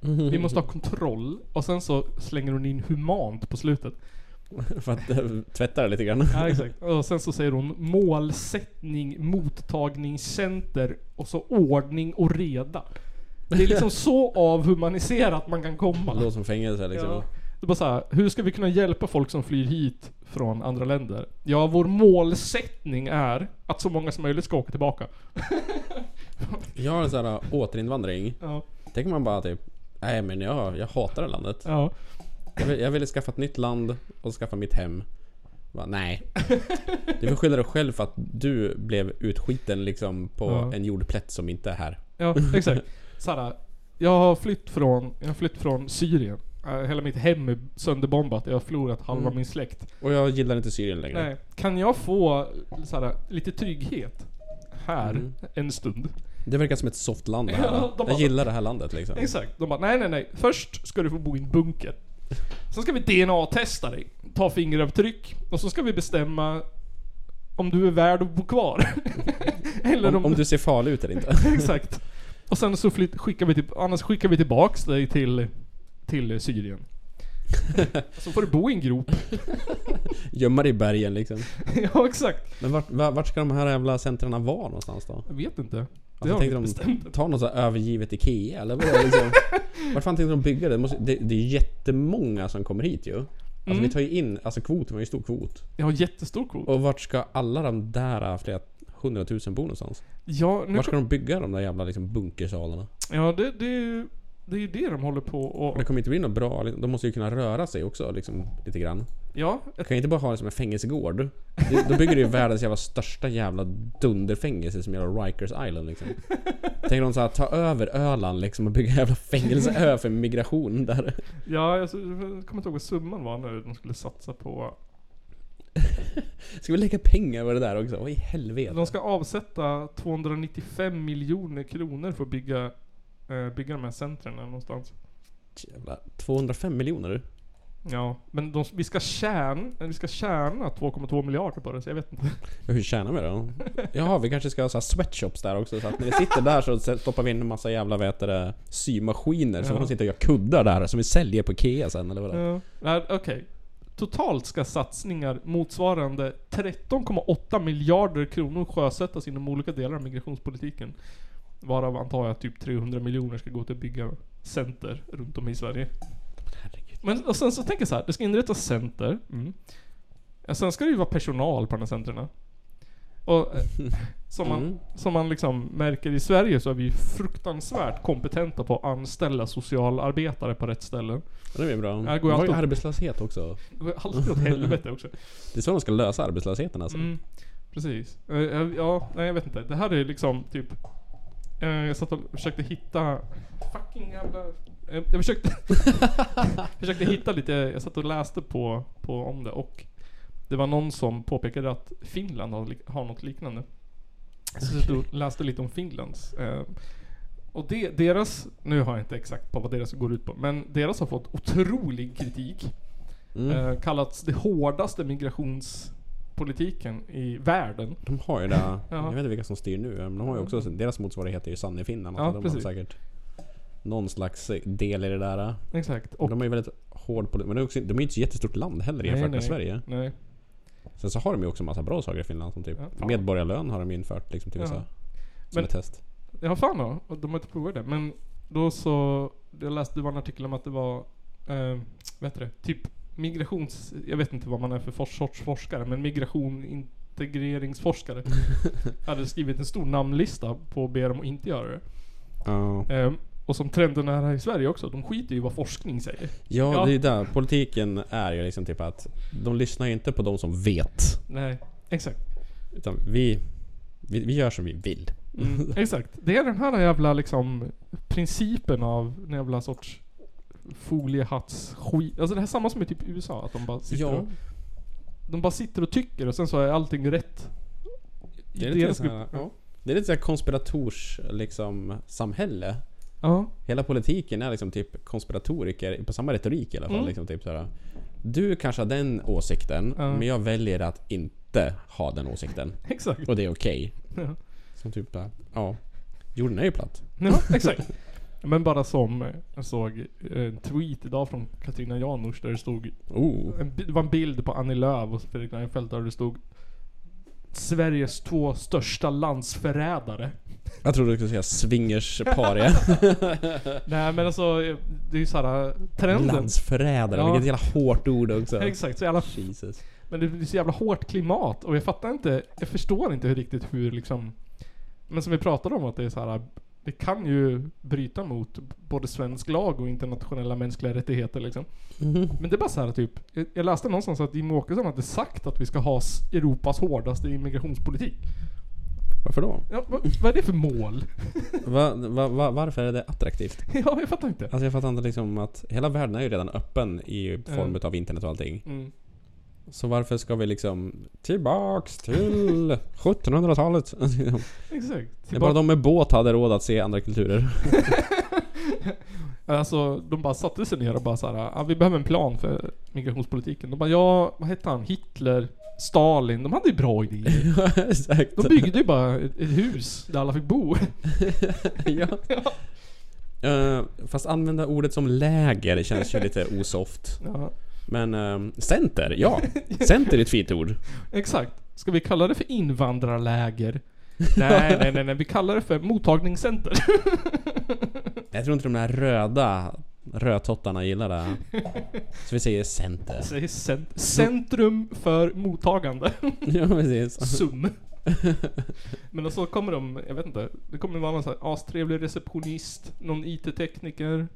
Vi måste ha kontroll. Och sen så slänger hon in humant på slutet. För att eh, tvätta det lite grann. Ja exakt. Och sen så säger hon målsättning, mottagningscenter och så ordning och reda. Det är liksom så avhumaniserat man kan komma. Det låter som fängelse liksom. Ja. Det är bara så här, hur ska vi kunna hjälpa folk som flyr hit från andra länder? Ja, vår målsättning är att så många som möjligt ska åka tillbaka. Jag har en sån här återinvandring. Ja. Tänker man bara typ, nej men jag, jag hatar det landet. Ja. Jag, vill, jag ville skaffa ett nytt land och skaffa mitt hem. Bara, nej. Du får skylla dig själv för att du blev utskiten liksom på Ja. en jordplätt som inte är här. Ja, exakt. Såhär, jag har flytt från, jag har flytt från Syrien. eh, hela mitt hem är sönderbombat, jag har förlorat halva Mm. min släkt. Och jag gillar inte Syrien längre. Nej. Kan jag få såhär, lite trygghet här Mm. en stund? Det verkar som ett soft land det här. Ja, de jag bara- gillar det här landet liksom. Exakt. De bara, nej nej nej. Först ska du få bo i en bunker. Sen ska vi DNA-testa dig. Ta fingeravtryck. Och så ska vi bestämma om du är värd att bo kvar. Eller Om, om du ser farlig ut eller inte. Exakt. Och sen så flytt, skickar vi till, annars skickar vi tillbaks dig till, till Syrien. så får du bo i en grop. Gömma dig i bergen liksom. ja exakt. Men vart, vart, ska de här jävla centren vara någonstans då? Jag vet inte. Det Alltså, har vi tänkte de ta något så övergivet IKEA eller vad är det liksom? Vart fan tänkte de bygga det? Det, måste, det? det är jättemånga som kommer hit ju. Alltså Mm. vi tar ju in, alltså kvoten var ju stor kvot. Jag har jättestor kvot. Och vart ska alla de där flera hundratusen bo någonstans? Ja, nu Vart ska de bygga de där jävla liksom bunkersalarna? Ja, det, det, det är ju det de håller på och... Det kommer inte bli något bra, de måste ju kunna röra sig också liksom lite grann. Ja, Du kan inte bara ha det som en fängelsegård. Då bygger du ju världens jävla största jävla dunderfängelse som jävla Rikers Island liksom. Tänker de så här, ta över Öland liksom och bygga en jävla fängelseö för migration där. Ja, alltså, jag kommer inte ihåg vad summan var nu de skulle satsa på. Ska vi lägga pengar på det där också? Vad i helvete? De ska avsätta 295 miljoner kronor för att bygga, bygga de här centren någonstans. Jävla 205 miljoner du. Ja, men de, vi ska tjäna, vi ska tjäna 2,2 miljarder på det, så jag vet inte. Ja, hur tjänar vi då? Jaha, vi kanske ska ha så sweatshops där också så att när vi sitter där så stoppar vi in en massa jävla heter det, symaskiner så Ja. får de sitta och göra kuddar där som vi säljer på IKEA sen eller vad det är. Ja, okej. Totalt ska satsningar motsvarande 13,8 miljarder kronor sjösättas inom olika delar av migrationspolitiken. Varav antar jag typ 300 miljoner ska gå till att bygga center runt om i Sverige. Men och sen så tänker jag så här, det ska inrättas center. Mm. Ja, sen ska det ju vara personal på de här centrerna. Och eh, som, man, Mm. som man liksom märker i Sverige så är vi fruktansvärt kompetenta på att anställa socialarbetare på rätt ställen. Ja, Det är bra. Det går ju alltid- arbetslöshet också. Det går alltid åt helvete också. Det är så de ska lösa arbetslösheten alltså. Mm, precis. Eh, Ja, nej jag vet inte. Det här är liksom typ... eh, Jag satt och försökte hitta... Fucking jävla... eh, Jag försökte... försökte hitta lite... Jag satt och läste på, på om det och... Det var någon som påpekade att Finland har, har något liknande. Så jag och läste lite om Finlands. eh, Och det, deras... Nu har jag inte exakt på vad deras går ut på. Men deras har fått otrolig kritik. Mm. Eh, kallats det hårdaste migrationspolitiken i världen. De har ju det. Ja. Jag vet inte vilka som styr nu, men de har ju också, deras motsvarighet är ju Sanne i Finland. Ja, Alltså, de har precis. säkert någon slags del i det där. Exakt. Och de är ju väldigt hård det. Men de är, också, de är ju inte så jättestort land heller Nej, jämfört nej. med Sverige. Nej. Sen så har de ju också massa bra saker i Finland som typ Ja, medborgarlön har de infört liksom till Ja. vissa. Som Men- ett test. Ja fan då. De har inte provat det. Men då så... Jag läste, det var en artikel om att det var... Eh, vad heter det? Typ migrations... Jag vet inte vad man är för for, sorts forskare. Men migration integreringsforskare. hade skrivit en stor namnlista på att be dem att inte göra det. Ja. Eh, och som trenden är här i Sverige också. De skiter ju i vad forskning säger. Ja, Ja. det är ju där. Politiken är ju liksom typ att de lyssnar ju inte på de som vet. Nej, exakt. Utan vi, vi, vi gör som vi vill. Mm, exakt. Det är den här jävla liksom principen av en jävla sorts foliehattsskit. Alltså det här är samma som i typ USA. Att de bara sitter, Ja. och, de bara sitter och tycker och sen så är allting rätt. I Det är lite deras så grupp. här, ja. Det är lite såhär konspirators liksom samhälle. Ja. Hela politiken är liksom typ konspiratoriker på samma retorik i alla fall. Mm. Liksom typ såhär, du kanske har den åsikten, Ja. men jag väljer att inte ha den åsikten. Exakt. Och det är okej. Ja. Som typ, ja. Jorden är ju platt. Ja, exakt. Men bara som eh, jag såg en tweet idag från Katarina Janouch där det stod Oh. en, Det var en bild på Annie Lööf och Fredrik Reinfeldt där det stod Sveriges två största landsförrädare. Jag trodde du skulle säga swingersparia. Nej men alltså, det är ju såhär trenden. Landsförrädare, Ja. vilket jävla hårt ord också. Exakt, så jävla... Jesus. Men det är så jävla hårt klimat och jag fattar inte, jag förstår inte hur riktigt hur liksom... Men som vi pratade om att det är så här. Det kan ju bryta mot både svensk lag och internationella mänskliga rättigheter liksom. Mhm. Men det är bara så här typ, jag- läste någonstans att Jimmie Åkesson hade sagt att vi ska ha Europas hårdaste immigrationspolitik. Varför då? Ja, va, vad är det för mål? Va, va, va, varför är det attraktivt? Ja, jag fattar inte. Alltså jag fattar inte liksom att hela världen är ju redan öppen i form Mm. av internet och allting. Mm. Så varför ska vi liksom tillbaks till 1700-talet? Exakt. Det är bara de med båt hade råd att se andra kulturer. Alltså, de bara satte sig ner och bara såhär, ah, vi behöver en plan för migrationspolitiken. De bara, ja, vad hette han? Hitler? Stalin? De hade ju bra idéer. Exakt. De byggde ju bara ett, ett hus där alla fick bo. ja. Eh, fast använda ordet som läger känns ju lite osoft. Ja. Men ehm, center, ja. Center är ett fint ord. Exakt. Ska vi kalla det för invandrarläger? nej, nej, nej, nej, vi kallar det för mottagningscenter. Jag tror inte de där röda rödtottarna gillar det. Så vi säger center. Säg cent- centrum för mottagande. Ja, precis. SUM. Men och så kommer de, jag vet inte, det kommer vara någon sån här astrevlig receptionist, någon IT-tekniker.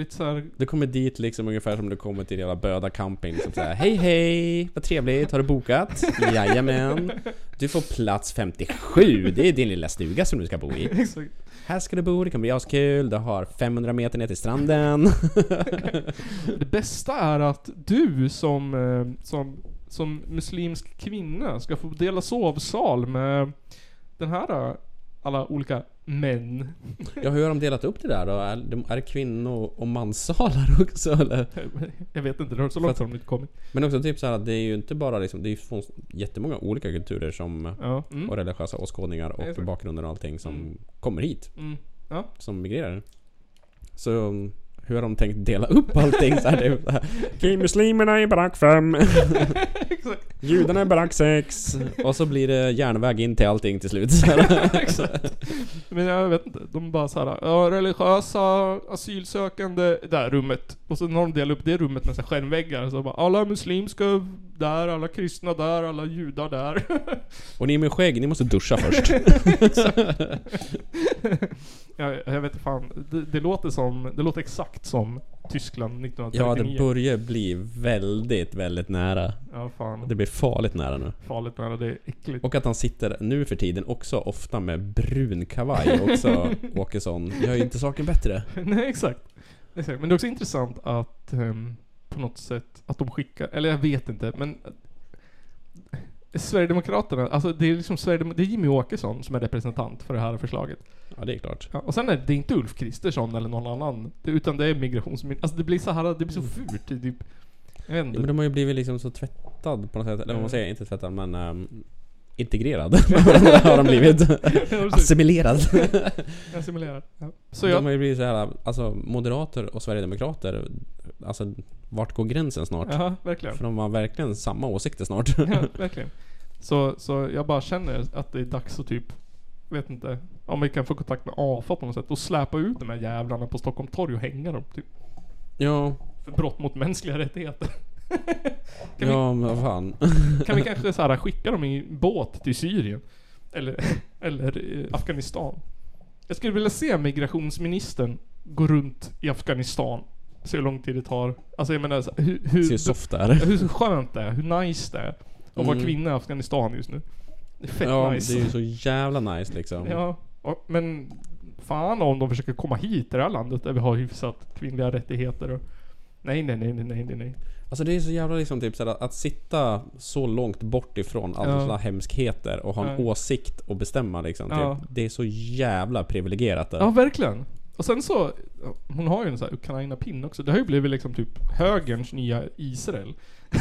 Lite så här, Du kommer dit liksom ungefär som du kommer till jävla Böda camping. Som säger Hej hej! Vad trevligt, har du bokat? Jajamän. Du får plats 57, det är din lilla stuga som du ska bo i. Exakt. Här ska du bo, det kommer bli askul, du har 500 meter ner till stranden. Det bästa är att du som, eh, som, som muslimsk kvinna ska få dela sovsal med den här eh, alla olika män. Ja, hur har de delat upp det där då? Är det, är det kvinno och manssalar också eller? Jag vet inte, det har så långt har de inte kommit. Men också typ så här att det är ju inte bara liksom, det är ju från jättemånga olika kulturer som, Ja, mm. och religiösa åskådningar och bakgrunder och allting som kommer hit. Mm. Ja. Som migrerar. Så hur har de tänkt dela upp allting så här, typ, så här. Okej, muslimerna i barack 5. Judarna i barack 6. Och så blir det järnväg in till allting till slut. Så här. Men jag vet inte, de bara såhär, ja religiösa asylsökande, där rummet. Och sen har de delat upp det rummet med så här skärmväggar. Så bara, alla muslimska där, alla kristna där, alla judar där. Och ni med skägg, ni måste duscha först. Jag, jag vet inte fan, det, det låter som, det låter exakt som Tyskland 1939. Ja, det börjar bli väldigt, väldigt nära. Ja, fan. Det blir farligt nära nu. Farligt nära, det är äckligt. Och att han sitter nu för tiden också ofta med brun kavaj också, Åkesson. Gör ju inte saken bättre. Nej, exakt. exakt. Men det är också intressant att ehm, på något sätt att de skickar, eller jag vet inte, men Sverigedemokraterna, alltså det är liksom Sverigedem- det är Jimmy Åkesson som är representant för det här förslaget. Ja, det är klart. Ja, och sen är det, inte Ulf Kristersson eller någon annan, utan det är migrationsmyndigheten. Alltså det blir så här, det blir så fult. Det, är typ, jag vet Ja, men de har ju blivit liksom så tvättad på något sätt. Eller vad man säger, inte tvättad men um, integrerad. har de blivit. Assimilerad. Assimilerad. Ja. Så de har ju blivit så här, alltså moderater och sverigedemokrater. Alltså vart går gränsen snart? Ja, verkligen. För de har verkligen samma åsikter snart. ja, verkligen. Så, så jag bara känner att det är dags att typ, vet inte, om vi kan få kontakt med AFA på något sätt och släpa ut de här jävlarna på Stockholm torg och hänga dem typ. ja, För brott mot mänskliga rättigheter. Kan vi- ja men vad fan. Kan vi kanske så här skicka dem i båt till Syrien? Eller, eller eh, Afghanistan? Jag skulle vilja se migrationsministern gå runt i Afghanistan. Se hur lång tid det tar. Alltså jag menar, så- hur... hur Se hur soft det är. Hur skönt det är, hur nice det är. Att vara Mm. kvinna i Afghanistan just nu. Det är fett Ja, nice. det är ju så jävla nice liksom. Ja, och, men fan om de försöker komma hit till det här landet där vi har hyfsat kvinnliga rättigheter och... Nej, nej, nej, nej, nej, nej. Alltså det är så jävla liksom typ såhär, att sitta så långt bort ifrån alla Ja. hemskheter och ha en Ja. åsikt och bestämma liksom. Ja. Typ, det är så jävla privilegierat det. Ja, verkligen. Och sen så, hon har ju en sån här Ukraina-pin också. Det har ju blivit liksom typ högerns nya Israel.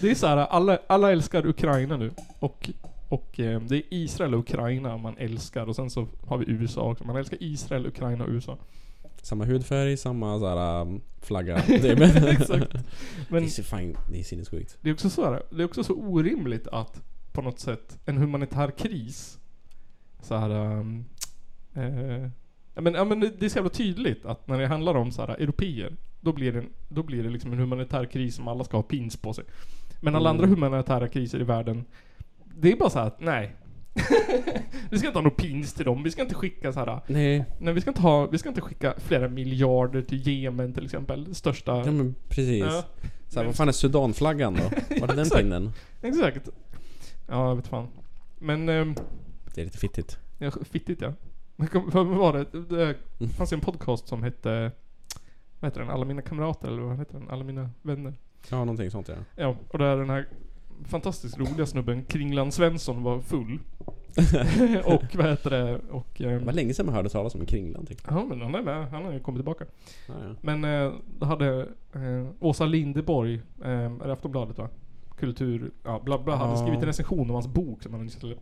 det är så här, alla, alla älskar Ukraina nu. Och, och eh, det är Israel och Ukraina man älskar. Och sen så har vi USA också. Man älskar Israel, Ukraina och USA. Samma hudfärg, samma såhär um, flagga. Exakt. Men- det är så fan, det är sinnessjukt. Det är också så här, det är också så orimligt att på något sätt en humanitär kris så här. ehm, eh, ja, men, ja, men det det är så jävla tydligt att när det handlar om så här europeer då blir det, en- då blir det liksom en humanitär kris som alla ska ha pins på sig. Men alla Mm. andra humanitära kriser i världen det är bara så här att nej. vi ska inte ha några pins till dem. Vi ska inte skicka så här. Nej. Nej, vi ska inte ha, vi ska inte skicka flera miljarder till Jemen till exempel. Det största... Ja men precis. Ja. Så här, vad fan är Sudanflaggan då? Var är den Exakt. pinnen? Exakt. Ja, jag vet fan. Men... ehm, Det är lite fittigt. Ja, fittigt ja. Vad var det? Det fanns ju en podcast som hette... Vad heter den? Alla mina kamrater eller vad heter den? Alla mina vänner. Ja, någonting sånt ja. Ja, och där den här fantastiskt roliga snubben Kringland Svensson var full. och vad heter det? Och... ehm, Det var länge sedan man hörde talas om en kringlan tycker Ja men han är med, han har ju kommit tillbaka. Ja, ja. Men eh, då hade eh, Åsa Lindeborg, eh, är det Aftonbladet va? Kultur, ja bla bla, hade Ja. skrivit en recension om hans bok som han nyss hade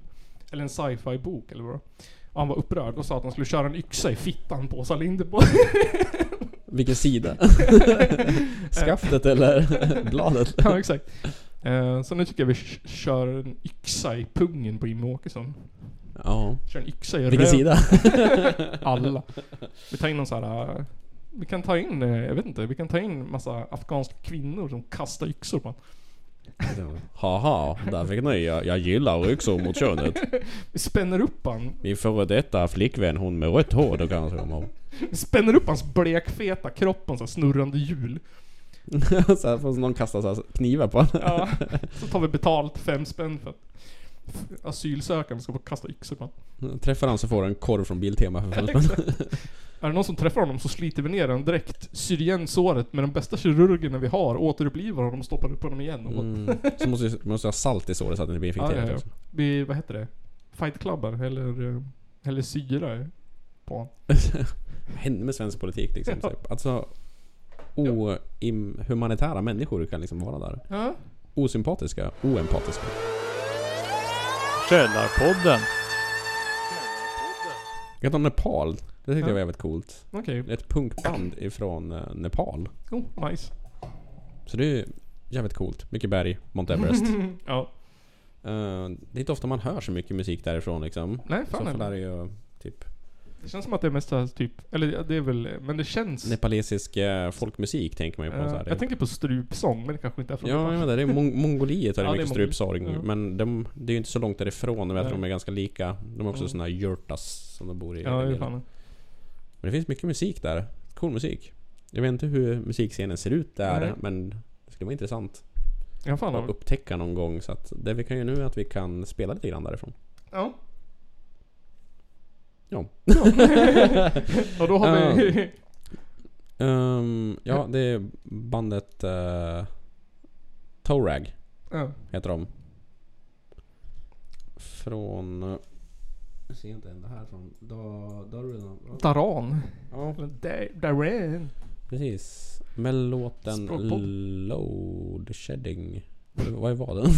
Eller en sci-fi bok eller vad och han var upprörd och sa att han skulle köra en yxa i fittan på Åsa Lindeborg. Vilken sida? Skaftet eller bladet? ja exakt. Eh, så nu tycker jag vi kör en yxa i pungen på Jimmie Åkesson. Ja. Kör en yxa i Vilken röv- sida? Alla. Vi tar in någon sån här... eh, Vi kan ta in, eh, jag vet inte, vi kan ta in massa afghanska kvinnor som kastar yxor på honom. Haha, där fick ni. Jag, jag gillar yxor mot könet. Vi spänner upp han. Min före detta flickvän, hon med rött hår, då kanske de har... Vi spänner upp hans blekfeta kropp på en sån snurrande hjul. så här får någon kasta så här knivar på honom. Ja, så tar vi betalt fem spänn för att asylsökande ska få kasta yxor på honom. Träffar han så får han en korv från Biltema för fem spänn. Är det någon som träffar honom så sliter vi ner den direkt, syr igen såret med de bästa kirurgerna vi har, återupplivar honom och stoppar upp honom igen. Mm. Så måste vi måste ha salt i såret så att det inte blir ja, infekterat ja, ja. också. Vi, vad heter det? Fightklubbar eller, eh, eller syra på honom. Vad hände med svensk politik liksom? Ja. Typ? Alltså... Ohumanitära människor kan liksom vara där. Ja. Osympatiska, oempatiska. Källarpodden. Jag tar Nepal. Det tyckte Ja. jag var jävligt coolt. Okej. Ett punkband ifrån eh, Nepal. Oh, nice. Så det är jävligt coolt. Mycket berg, Mount Everest. ja. Eh, det är inte ofta man hör så mycket musik därifrån liksom. Nej, fan Så heller. där är ju typ Det känns som att det är mest typ, eller det är väl, men det känns... nepalesisk eh, folkmusik tänker man ju på. Eh, så här. jag tänker på strupsång, men det kanske inte är från Ja, jag vet det. Är Mong- Mongoliet har Ja, mycket strupsorg. ja. Men de, det är ju inte så långt därifrån. Jag vet att de är ganska lika. De har också Mm. såna här yurtas som de bor i. Ja, det är Men fan. det finns mycket musik där. Cool musik. Jag vet inte hur musikscenen ser ut där, Nej. men det skulle vara intressant Ja, fan. att upptäcka någon gång. Så att det vi kan göra nu är att vi kan spela lite grann därifrån. Ja. Ja. Och då har vi... Ehm, ja, det är bandet uh, Torag Ja. heter de. Från... eh, Jag ser inte än det här från... Då, då har du redan... Daran. Ja, Daran. precis. Med låten. Load Shedding. Vad var den?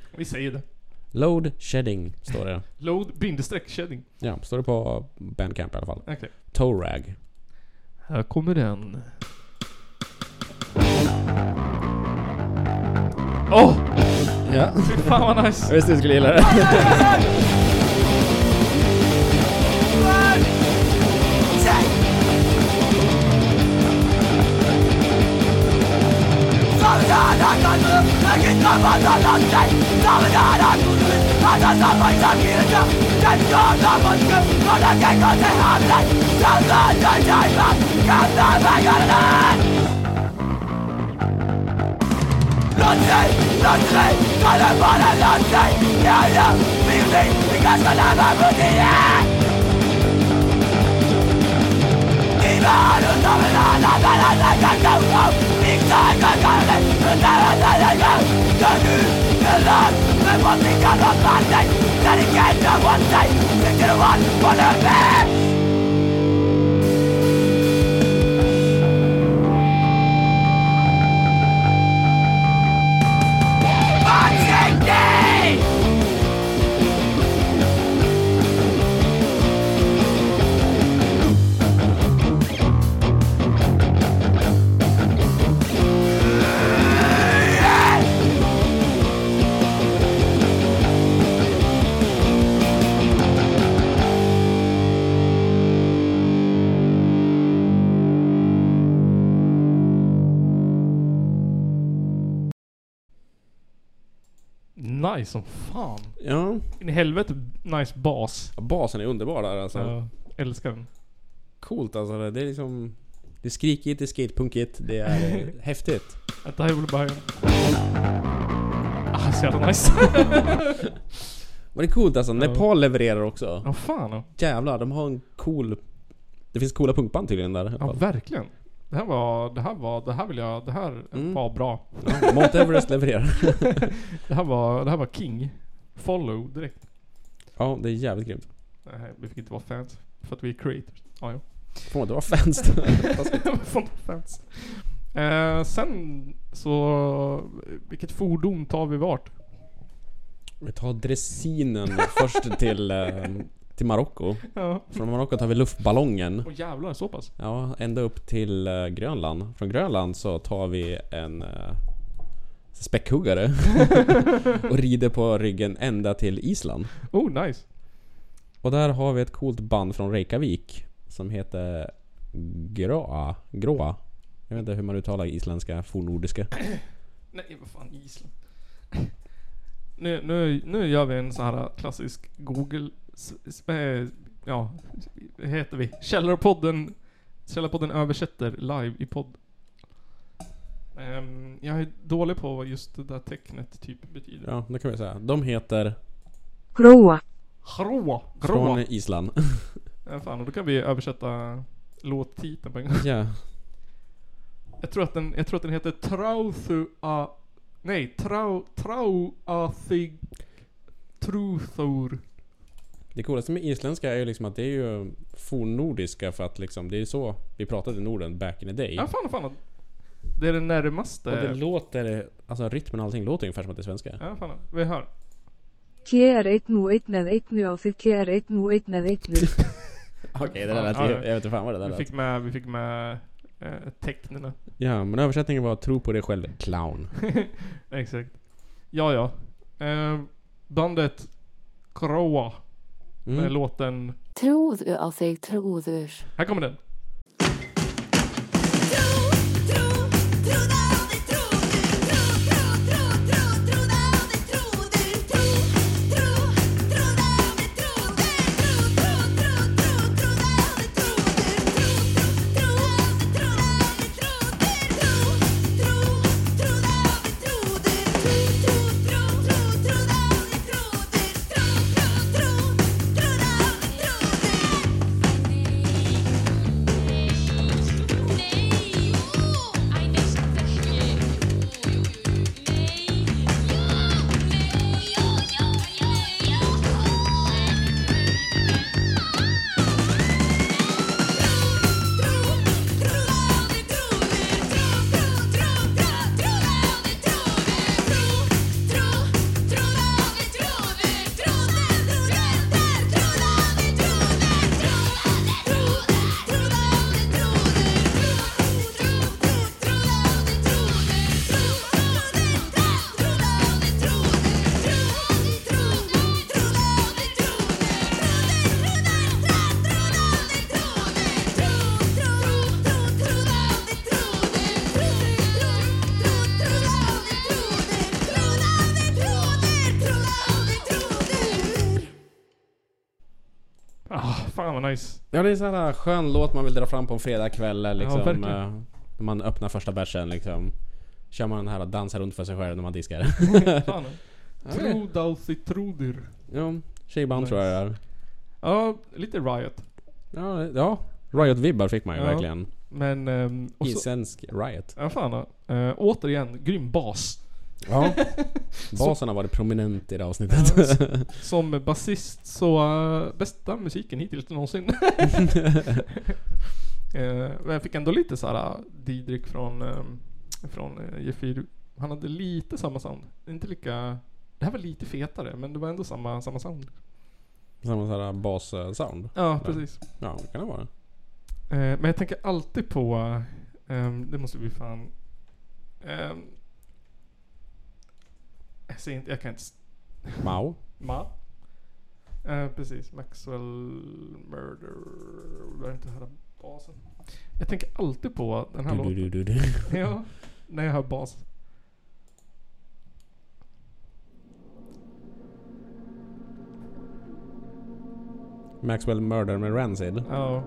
Vi säger det. Load Shedding står det. Load bindestreck shedding. Ja, står det på Bandcamp i alla fall. Okej. Torag. Här kommer den. Åh! Ja. Fy fan vad nice! Jag visste du skulle gilla det. Yeah! Dedicate to one day, stick to one for the best. Yeah! Nice som fan. Ja. In i helvete nice bas. Basen är underbar där alltså. Ja, älskar den. Coolt alltså. Det är liksom... Det är skrikigt, det är skatepunkigt, det är eh, häftigt. Vänta, jag vill bara... Ah, så jävla nice. Men det är coolt alltså, Nepal levererar också. Ja, fan. ja. Jävlar, de har en cool... Det finns coola punkband tydligen där. Ja, verkligen. Det här var, det här var, det här vill jag, det här Mm. var bra. Ja, Mount Everest levererar. det här var, det här var king. Follow direkt. ja, det är jävligt grymt. Nej, vi fick inte vara fans. För att vi är creators. Ja, ja. Får man inte vara fans? Får inte vara fans. Eh, sen så, vilket fordon tar vi vart? Vi tar dressinen först till, eh, till Marocko. Ja. Från Marocko tar vi luftballongen. Åh jävlar, så pass? Ja, ända upp till eh, Grönland. Från Grönland så tar vi en uh, späckhuggare och rider på ryggen ända till Island. Oh, nice. Och där har vi ett coolt band från Reykjavik som heter Gråa. Gråa. Jag vet inte hur man uttalar isländska fornnordiska. Nej, vad fan, Island. Nu, nu, nu gör vi en sån här klassisk Google... eh, Ja, vad heter vi? Källarpodden... Källarpodden översätter live i podd. Ehm, jag är dålig på vad just det där tecknet typ betyder. Ja, det kan vi säga. De heter Gråa. Gråa. från Gråa. Island. Ja, fan, och då kan vi översätta låttiteln på en gång. ja. Jag tror att den, jag tror att den heter Trauthu-a... Nej, Trau... Trau-a-thig... Truthor. Det coolaste med isländska är ju liksom att det är ju fornnordiska för att liksom det är så vi pratade i Norden back in the day. Ja, fan, fan. Det är det närmaste. Och det låter, alltså rytmen och allting låter ungefär som att det är svenska. Ja, fan. Vi hör. Okej, det där lät, Ja, jag, ja. jag vet inte fan vad det där Vi lät. fick med, vi fick med eh, tecknen. Ja, men översättningen var tro på dig själv, clown. Exakt. Ja, ja. Eh, bandet Kroa. Med Mm. låten... Trúðu á þig trúður. Här kommer den. Vad nice. Ja, det är så här skön låt man vill dra fram på en fredagkväll liksom. verkligen. eh, när man öppnar första bärsen liksom. Kör man den här och dansar runt för sig själv när man diskar. Fan. Ja, Trudir. ja, tjejband tror jag det är. Ja, lite Riot. Ja, ja. Riot-vibbar fick man ju Ja. verkligen. Men... ehm, och så, Isländsk Riot. ja, fan. Uh, återigen, grym bas. Ja. Basen har varit prominent i det här avsnittet. Som basist så uh, bästa musiken hittills någonsin. Eh, men jag fick ändå lite såhär uh, Didrik från, um, från uh, Gefyr. Han hade lite samma sound. Inte lika... Det här var lite fetare men det var ändå samma, samma sound. Samma sån här bas-sound. Ja, precis. Ja, det kan det vara. Eh, men jag tänker alltid på... ehm, det måste vi fan... ehm, jag säger inte, jag kan inte... Mao. Ma? Eh, precis, Maxwell Murder... Jag vill inte höra basen. Jag tänker alltid på den här Du, låten. du, du. Ja, när jag hör bas. Maxwell Murder med Rancid. Ja.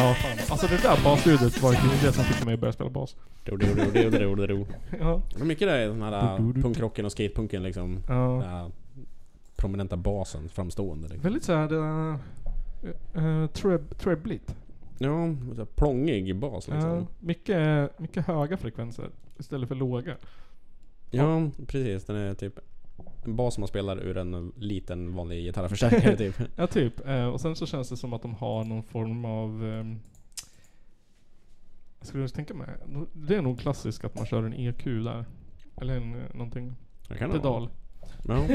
Ja, fan. Alltså det där basljudet var ju det som fick mig att börja spela bas. Do, do, do, do, do, do, do. Ja. Det är mycket där, den här du. punkrocken och skatepunken liksom. Ja. Den här prominenta basen, framstående liksom. Väldigt såhär, det... Uh, treb, trebligt. Ja, så här plångig bas liksom. Ja, mycket, mycket höga frekvenser istället för låga. Ja, precis. Den är typ en bas som man spelar ur en liten vanlig gitarrförstärkare typ. Ja, typ. Eh, och sen så känns det som att de har någon form av... ehm, jag skulle tänka mig. Det är nog klassiskt att man kör en EQ där. Eller en, eh, någonting. Pedal. Ja.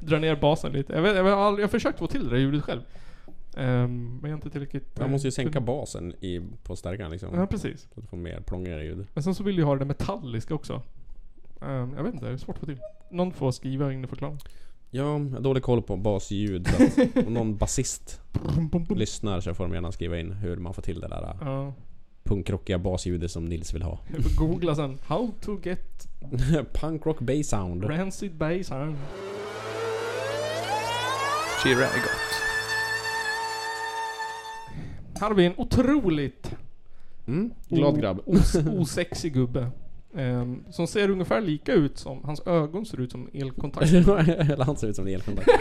Dra ner basen lite. Jag, vet, jag, jag har försökt få till det där ljudet själv. Ehm, men jag är inte tillräckligt... Man måste ju eh, sänka basen i, på stärkaren liksom. Ja, precis. Så att du får mer plångigare ljud. Men sen så vill jag ha det metalliska också. Ehm, jag vet inte, det är svårt att få till. Någon får skriva in och förklara. Ja, jag har dålig koll på basljud. Så att om någon basist lyssnar så får de gärna skriva in hur man får till det där Ja. punkrockiga basljudet som Nils vill ha. Googla sen. How to get Punkrock bass sound. rancid bass sound. Är gott. Här har vi en otroligt Mm, glad grabb. Os, osexig gubbe. Ehm, som ser ungefär lika ut som, hans ögon ser ut som elkontakt. Eller han ser ut som en elkontakt.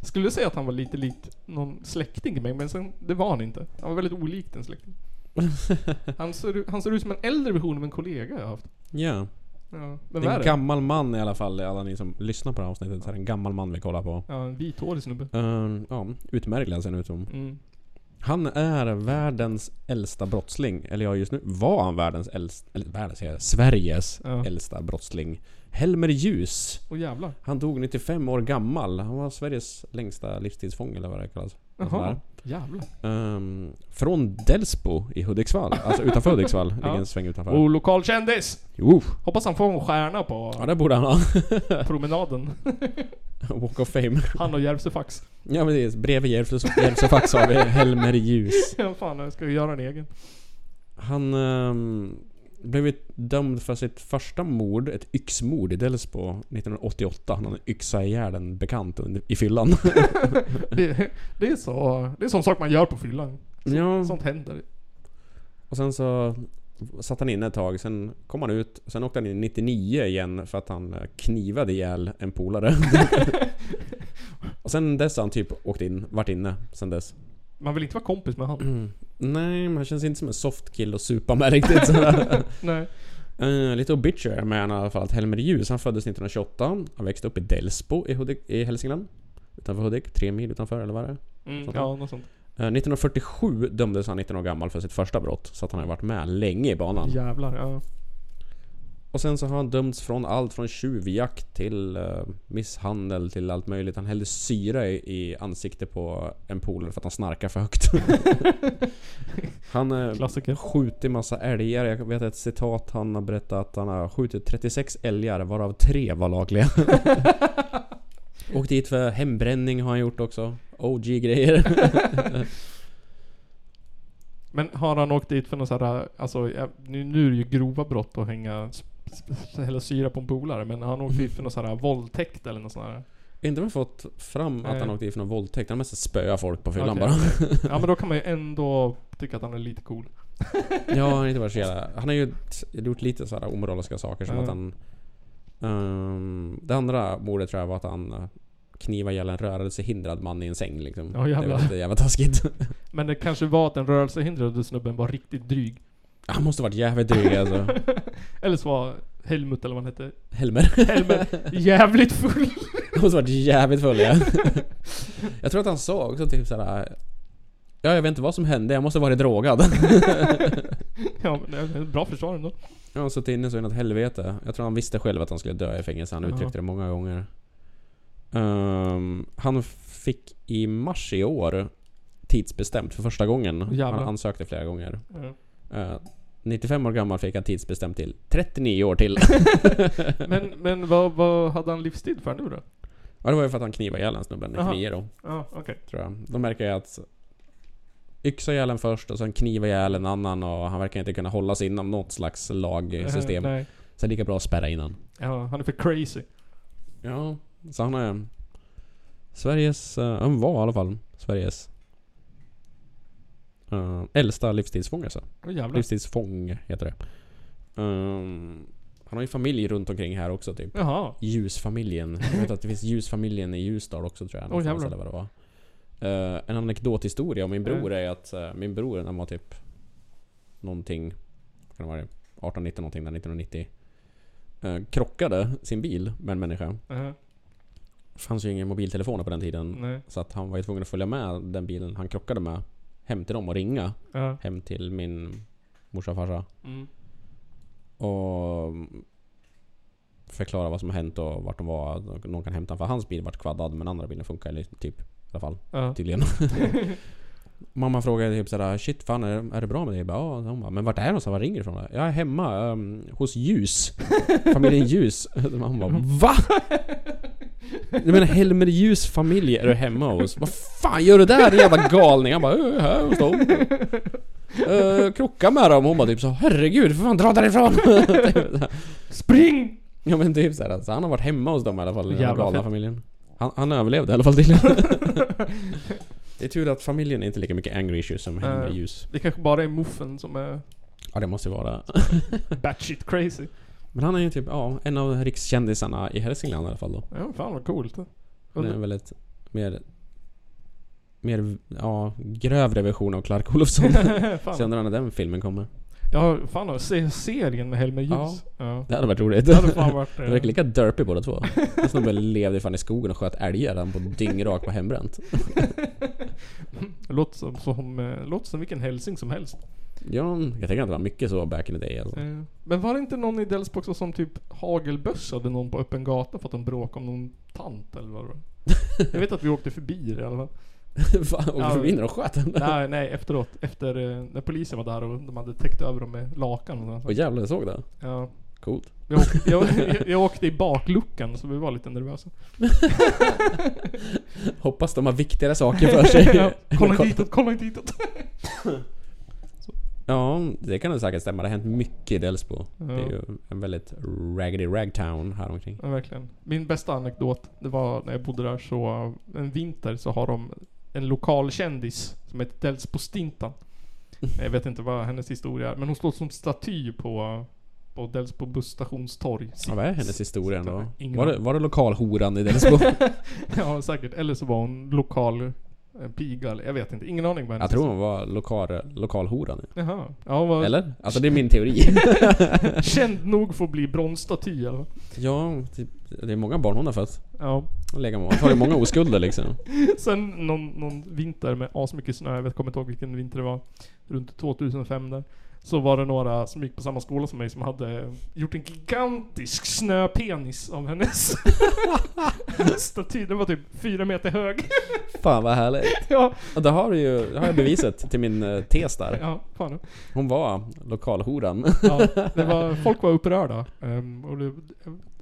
Skulle säga att han var lite likt någon släkting till mig, men sen, det var han inte. Han var väldigt olik en släkting. Han ser, ut- han ser ut som en äldre version av en kollega jag har haft. Ja. Ja, Det är en gammal man i alla fall, alla ni som lyssnar på det här avsnittet. Så är det en gammal man vi kollar på. Ja, en vithårig snubbe. Uh, ja, utmärglad ser han ut som. Mm. Han är världens äldsta brottsling. Eller ja, just nu var han världens äldsta... Eller världens, säger jag, Sveriges Ja. äldsta brottsling. Helmer Ljus. Åh jävlar. Han dog 95 år gammal. Han var Sveriges längsta livstidsfånge eller vad det kallas. Jaha. Jävlar. Ehm, från Delsbo i Hudiksvall. Alltså utanför Hudiksvall. Ligger Ja. en sväng utanför. Och lokal kändis! Jo. Hoppas han får en stjärna på Ja det borde han ha. promenaden. Walk of fame. Han och Järvsöfax. Ja precis. Bredvid Järvsö- Järvsöfax har vi Helmer Ljus. Ja fan, jag ska göra en egen. Han ehm, blev ju dömd för sitt första mord, ett yxmord i Delsbo 1988. Han hade yxat ihjäl en bekant i fyllan. Det, det är så... Det är sån sak man gör på fyllan. Så, Ja. Sånt händer. Och sen så satt han inne ett tag, sen kom han ut. Sen åkte han in 99 igen för att han eh, knivade ihjäl en polare. och sen dess har han typ åkt in, varit inne sen dess. Man vill inte vara kompis med han. Nej, men han känns inte som en soft kill att supa med riktigt sådär. Nej. Uh, lite obituary med honom i alla fall. Helmer Ljus, han föddes 1928. Han växte upp i Delsbo i, Hudik, i Hälsingland. Utanför Hudik, tre mil utanför eller vad är det? Mm, Sånt ja, något sånt. Eh, 1947 dömdes han 19 år gammal för sitt första brott. Så att han har varit med länge i banan. Jävlar, ja. Och sen så har han dömts från allt från tjuvjakt till eh, misshandel till allt möjligt. Han hällde syra i, i ansiktet på en polare för att han snarkar för högt. han uh, Klassiker. skjutit massa älgar. Jag vet ett citat han har berättat att han har skjutit 36 älgar varav tre var lagliga. Och dit för hembränning har han gjort också. OG-grejer. Men har han åkt dit för något sådär, alltså nu, nu är det ju grova brott att hänga, hälla syra på en polare, men han åkt dit för något sådär våldtäkt eller något sånt där? Inte har fått fram att han åkte dit för någon våldtäkt. Han mest spöa folk på fyllan Okej, bara. Ja men då kan man ju ändå tycka att han är lite cool. Ja, han har inte varit så jävla... Han har ju gjort lite så här omoraliska saker som Ja. att han... ehm, det andra mordet tror jag var att han uh, knivade ihjäl en rörelsehindrad man i en säng liksom. Ja, det var lite jävla taskigt. Men det kanske var att den rörelsehindrade snubben var riktigt dryg. Han måste varit jävligt dryg alltså. eller så var Helmut eller vad han hette. Helmer. Helmer jävligt full. Han måste varit jävligt full ja. Jag tror att han sa också typ såhär... Ja, jag vet inte vad som hände, jag måste varit drogad. ja men det är ett bra försvar ändå. Ja, han suttit inne så inåt helvete. Jag tror han visste själv att han skulle dö i fängelse. Han uttryckte det många gånger. Ehm, han fick i mars i år tidsbestämt för första gången. Jävlar. Han ansökte flera gånger. Ja. Eh, 95 år gammal fick han tidsbestämt till 39 år till. Men, men vad, vad hade han livstid för nu då? ja, det var ju för att han knivade ihjäl en snubben 99 då. Ja, okej. Tror jag. Då märker jag att yxa ihjäl en först och sen kniva ihjäl en annan och han verkar inte kunna hålla sig inom något slags lagsystem. Eh, nej. Så det är lika bra att spärra innan. Ja, han är för crazy. Ja, så han är... Sveriges, uh, han var i alla fall Sveriges eh, äldsta livstidsfångelse. Åh jävlar. Livstidsfång heter det. Ehm, han har ju familj runt omkring här också typ. Jaha. Ljusfamiljen. Jag vet att det finns Ljusfamiljen i Ljusdal också tror jag. Någonstans, jävlar. eller vad det var. Eh, en anekdothistoria om min bror är att eh, min bror när han var typ någonting, kan det vara det? 18, 19 någonting där 1990. eh, krockade sin bil med en människa. Mhm. Det fanns ju ingen mobiltelefoner på den tiden. Nej. Så att han var ju tvungen att följa med den bilen han krockade med hem till dem och ringa. Ja. Hem till min morsa och farsa. Mm. Och förklara vad som har hänt och vart de var. Någon kan hämta för hans bil vart kvaddad men andra bilen funkar eller typ i alla fall. Ja. Tydligen. Mamma frågade typ sådär Shit fan är det, är det bra med dig? Jag bara, ja. Hon bara, men vart är du någonstans? Var ringer du ifrån? Jag är hemma ehm, hos Ljus. Familjen Ljus. Hon bara VA? Du menar Helmer Ljus familj är du hemma hos? Vad fan gör du där din jävla galning? Han bara, "Jag är här hos dem. Uh, krocka med dem. Hon bara typ så herregud för fan dra därifrån. Spring! Ja men typ såhär, alltså, han har varit hemma hos dem i alla fall, den Jävla galna familjen. Han, han överlevde i alla fall tydligen. det är tur att familjen är inte lika mycket angry issues som Helmer Eh, Ljus. Det kanske bara är muffen som är Ja det måste vara. batshit crazy. Men han är ju typ, ja, en av rikskändisarna i Hälsingland i alla fall då. Ja, fan vad coolt. Han är en väldigt mer... Mer, ja, grövre version av Clark Olofsson. Fan. Sen när den filmen kommer. Ja, fan se serien med Helmer Ljus. Ja. Ja. Det hade varit roligt. Det hade fan varit... Det verkar lika derpy båda två. Den snubben levde fan i skogen och sköt älgar han på dyngrak på hembränt. Låter som, som, eh, låter som vilken hälsing som helst. Ja, jag tänker att det var mycket så back in the day alltså. Eh, Men var det inte någon i Delsbo också som typ hagelbössade någon på öppen gata för att de bråkade om någon tant eller vad det var? Jag vet att vi åkte förbi det i alla fall. Fan, åkte förbi när de sköt den? Nej, nej efteråt. Efter eh, när polisen var där och de hade täckt över dem med lakan och sånt. Åh jävlar, jag såg det. Ja. Coolt. Jag åkte, jag, jag, jag åkte i bakluckan så vi var lite nervösa. Hoppas de har viktigare saker för sig. ja, kolla inte ditåt, kolla inte ditåt. Ja, det kan nog säkert stämma. Det har hänt mycket i Delsbo. Ja. Det är ju en väldigt raggedy ragtown här omkring. Ja, verkligen. Min bästa anekdot, det var när jag bodde där så, en vinter så har de en lokal kändis som heter Delsbo Stintan. Jag vet inte vad hennes historia är, men hon står som staty på, på Delsbo busstationstorg. Ja, vad är hennes historia då? Ingen Var det, var det lokalhoran i Delsbo? ja, säkert. Eller så var hon lokal eh, piga, eller jag vet inte. Ingen aning vad jag tror hon var lokal, lokalhoran. Jaha. Ja, vad... Eller? Alltså det är min teori. Känd nog för att bli bronsstaty eller? ja, typ, det är många barn hon har fött. Ja. Hon lägger många, tar många oskulder liksom. Sen någon, någon vinter med asmycket snö, jag vet, kommer inte ihåg vilken vinter det var. Runt 2005 där. Så var det några som gick på samma skola som mig som hade gjort en gigantisk snöpenis av hennes staty. Den var typ fyra meter hög. Fan vad härligt. Ja. Och då har du ju, då har jag beviset till min eh, tes där. Ja, fan. Hon var lokalhoran. Ja, det var, folk var upprörda. Ehm, och det,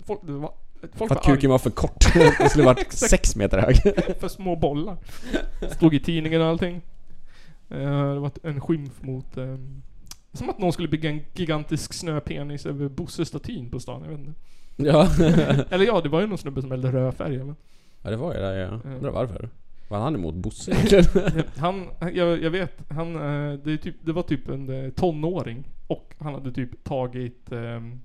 folk, det var, folk För att var kuken var för kort. Den skulle varit sex meter hög. för små bollar. Stod i tidningen och allting. Eh, det var en skymf mot... ehm, som att någon skulle bygga en gigantisk snöpenis över Bosse-statyn på stan, jag vet inte. Ja. eller ja, det var ju någon snubbe som eldade rödfärg eller? Ja det var ju det ja. Ja. Undrar varför? Var han emot Bosse egentligen? Han, jag, jag vet, han, eh, det, typ, det var typ en eh, tonåring. Och han hade typ tagit... ehm,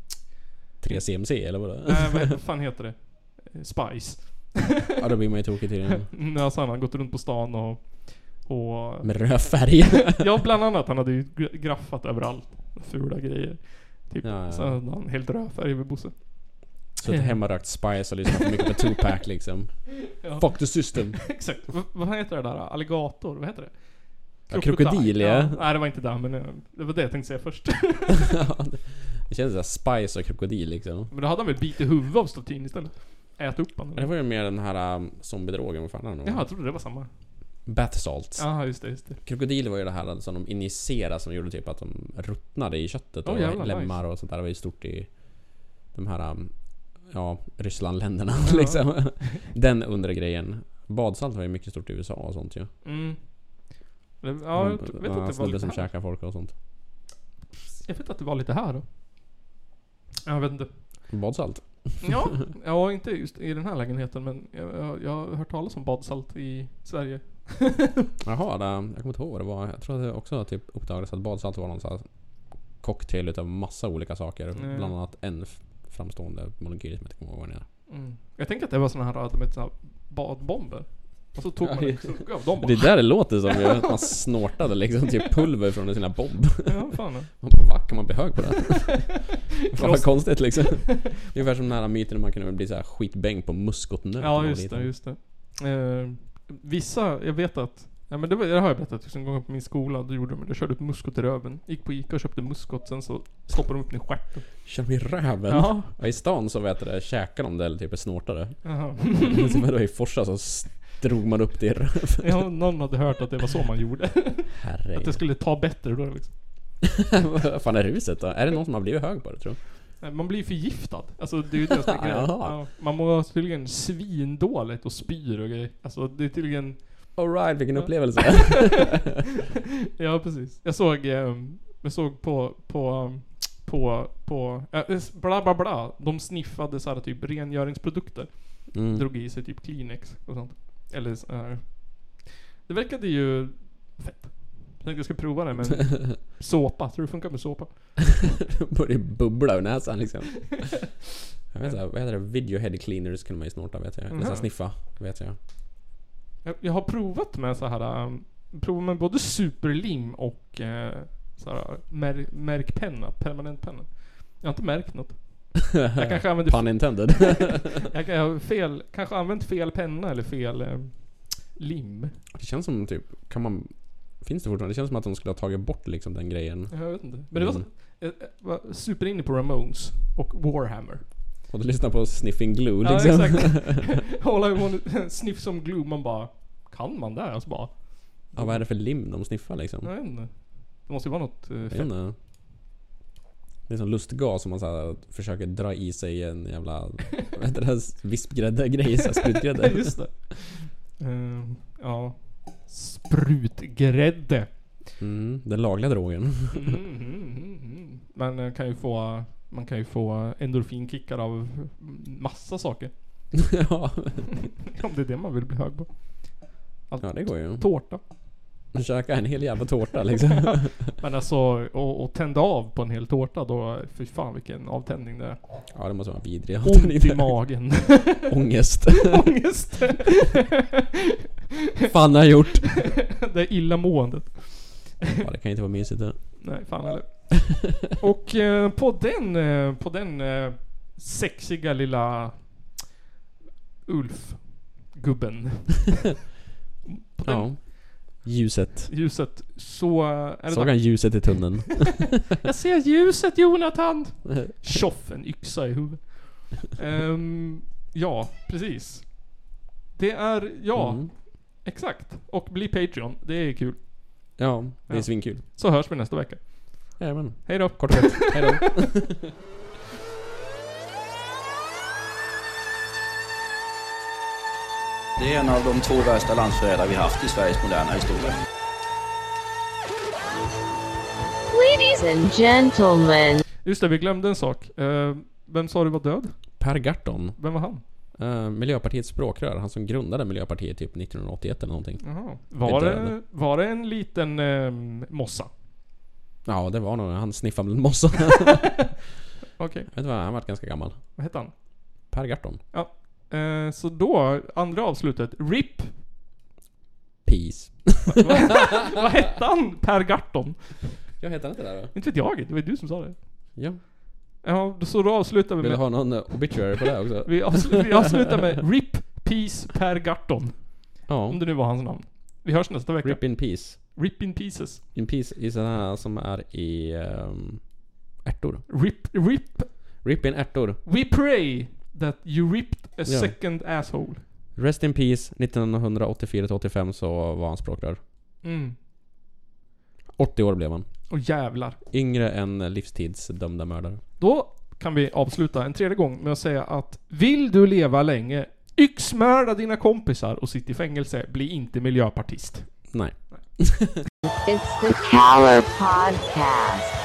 3CMC eller vad det Nej, vad, fan heter det? Spice. Ja då blir man ju tokig tydligen. Mm, alltså han har gått runt på stan och... och Med röd färg. ja, bland annat. Han hade ju gra- graffat överallt. Fula grejer. Typ. Ja, ja. Så hade han helt röd färg över Bosse. Suttit hemma rökt Spice och lyssnat för mycket på Tupac liksom. Ja. Fuck the system. Exakt. V- vad heter det där? Alligator? Vad heter det? Ja, krokodil, ja. Nej, det var inte där men eh, det var det jag tänkte säga först. Det känns såhär Spice och krokodil liksom. men då hade han väl bitit huvudet av statyn istället? Ät upp han. Men det var ju mer den här um, zombiedrogen, vad fan är det nu? Ja, jag trodde det var samma. Bath salts. Ja, just det, just det. Krokodil var ju det här som de injicerade som gjorde typ att de ruttnade i köttet och jävlar, lemmar nice. och sånt där. Det var ju stort i de här um, Ja, Rysslandländerna Ja. liksom. Den undre grejen. Badsalt var ju mycket stort i USA och sånt ju. Mm. Det- Ja, jag vet att det var lite som här. käkar folk och sånt. Jag vet att det var lite här då. Jag vet inte. Badsalt? Ja, ja, inte just i den här lägenheten men jag, jag, har hört talas om badsalt i Sverige. Jaha, det, jag kommer inte ihåg vad det var. Jag tror att det också typ uppdagades att badsalt var någon sån här cocktail utav massa olika saker. Mm. Bland annat en framstående molekyl som jag inte kommer ihåg vad den är. Mm. Jag tänker att det var såna här, de såna här badbomber. Och så tog man en tugga av dem Det är där det låter som ju, att man snortade liksom typ pulver från sina bob. Ja, fan. Man bara, Va? Kan man bli hög på det? Fan vad konstigt liksom. Ungefär som den här myten om man kunde bli så här skitbäng på muskotnöt. Ja just det, just det. Eh, vissa, jag vet att Ja men det, var, det har jag berättat tusen gånger på min skola, då gjorde de det. Jag körde upp muskot i röven. Gick på Ica och köpte muskot, sen så stoppade de upp den i stjärten. Kör i röven? Ja. I stan så vet du det, käkar de det eller typ snortade. Jaha. så var då i Forsa så drog man upp det i röven. Ja, någon hade hört att det var så man gjorde. Herregud. Att det skulle ta bättre då liksom. Vad fan är ruset då? Är det någon som har blivit hög på det tror du? Man blir förgiftad. Alltså det är ju det som är ja, Man mår tydligen svindåligt och spyr och grejer. Alltså det är tydligen... Alright, vilken upplevelse. ja precis. Jag såg, ehm, jag såg på, på, på, på, äh, bla bla bla. De sniffade så här typ rengöringsprodukter. Mm. Drog i sig typ Kleenex och sånt. Eller så här. Det verkade ju fett. Jag tänkte jag skulle prova det med såpa. Tror du det funkar med såpa? Börjar bubbla ur näsan liksom. Jag vet inte, vad heter det? Video head cleaners kunde man ju snorta vet jag. Eller Mhm. sniffa, vet jag. Jag, jag har provat med så här um, provat med både superlim och uh, så här, mär, märkpenna, permanentpenna. Jag har inte märkt något. Jag kanske använder... Pun intended. jag kan ha fel, kanske använt fel penna eller fel eh, lim. Det känns som typ, kan man... Finns det fortfarande? Det känns som att de skulle ha tagit bort liksom den grejen. Jag vet inte. Men det var, så, Mm. jag, jag var superinne på Ramones och Warhammer. Och du lyssnar på Sniffing Glue Ja liksom. exakt. All I want sniff som glue. Man bara, kan man det? Alltså bara. ja, vad är det för lim de sniffar liksom? Jag vet inte. Det måste ju vara något uh, Jag vet fett. inte. Det är som lustgas som man så här försöker dra i sig en jävla... Vad heter det? Vispgrädde grej, så här sprutgrädde. Just det. Eh, ja. Sprutgrädde. Mm, den lagliga drogen. Mm, mm, mm, mm. Man eh, kan ju få man kan ju få endorfinkickar av massa saker. ja. Om det är det man vill bli hög på. Allt. ja, det går ju. Tårta. Käka en hel jävla tårta liksom. Men alltså, och, och tända av på en hel tårta då, fy fan vilken avtändning det är. ja, det måste vara vidrig Ont i magen. Ångest. Ångest. fan har jag gjort? det är illamåendet. Ja, det kan inte vara mysigt det. Nej, fan heller. Och eh, på den, eh, på den eh, sexiga lilla Ulf-gubben. på den Ja. Ljuset. ljuset så är det Såg han ljuset i tunneln? Jag ser ljuset Jonathan! Tjoff, en yxa i huvudet. Ehm, ja, precis. Det är, ja, Mm. exakt. Och bli Patreon, det är kul. Ja, det är Ja. svinkul. Så hörs vi nästa vecka. Jajamän. Hej då. Kort och gott. Hej då. Det är en av de två värsta landsförrädare vi haft i Sveriges moderna historia. Ladies and gentlemen. Just det, vi glömde en sak. Eh, vem sa du var död? Per Gahrton. Vem var han? Uh, Miljöpartiets språkrör. Han som grundade Miljöpartiet typ 1981 eller någonting. Jaha. Var det, var det en liten eh, mossa? Ja, det var nog Han sniffade väl mossa. Okej. Vet du vad? Han var ganska gammal. Vad hette han? Per Gahrton. Ja. Eh, så då, andra avslutet. RIP. Peace. Vad hette han? Per Gahrton? Jag heter inte det då? Inte vet jag, det var ju du som sa det. Ja. Ja, så då avslutar vi Vill du med... ha någon eh, obituary på det också? Vi, avslutar, vi avslutar med RIP Peace Per Gahrton. Ja. Om det nu var hans namn. Vi hörs nästa vecka. Rip in peace. RIP in pieces. In peace är sådana här som är i um, ärtor. RIP, RIP. Rip in ärtor. We pray that you ripped a Ja. second asshole. Rest in peace. 1984-85 så var han språkrör. Mm. 80 år blev han. Och jävlar. Yngre än livstidsdömda mördare. Då kan vi avsluta en tredje gång med att säga att vill du leva länge, yxmörda dina kompisar och sitt i fängelse, bli inte miljöpartist. Nej. It's the Caller Podcast.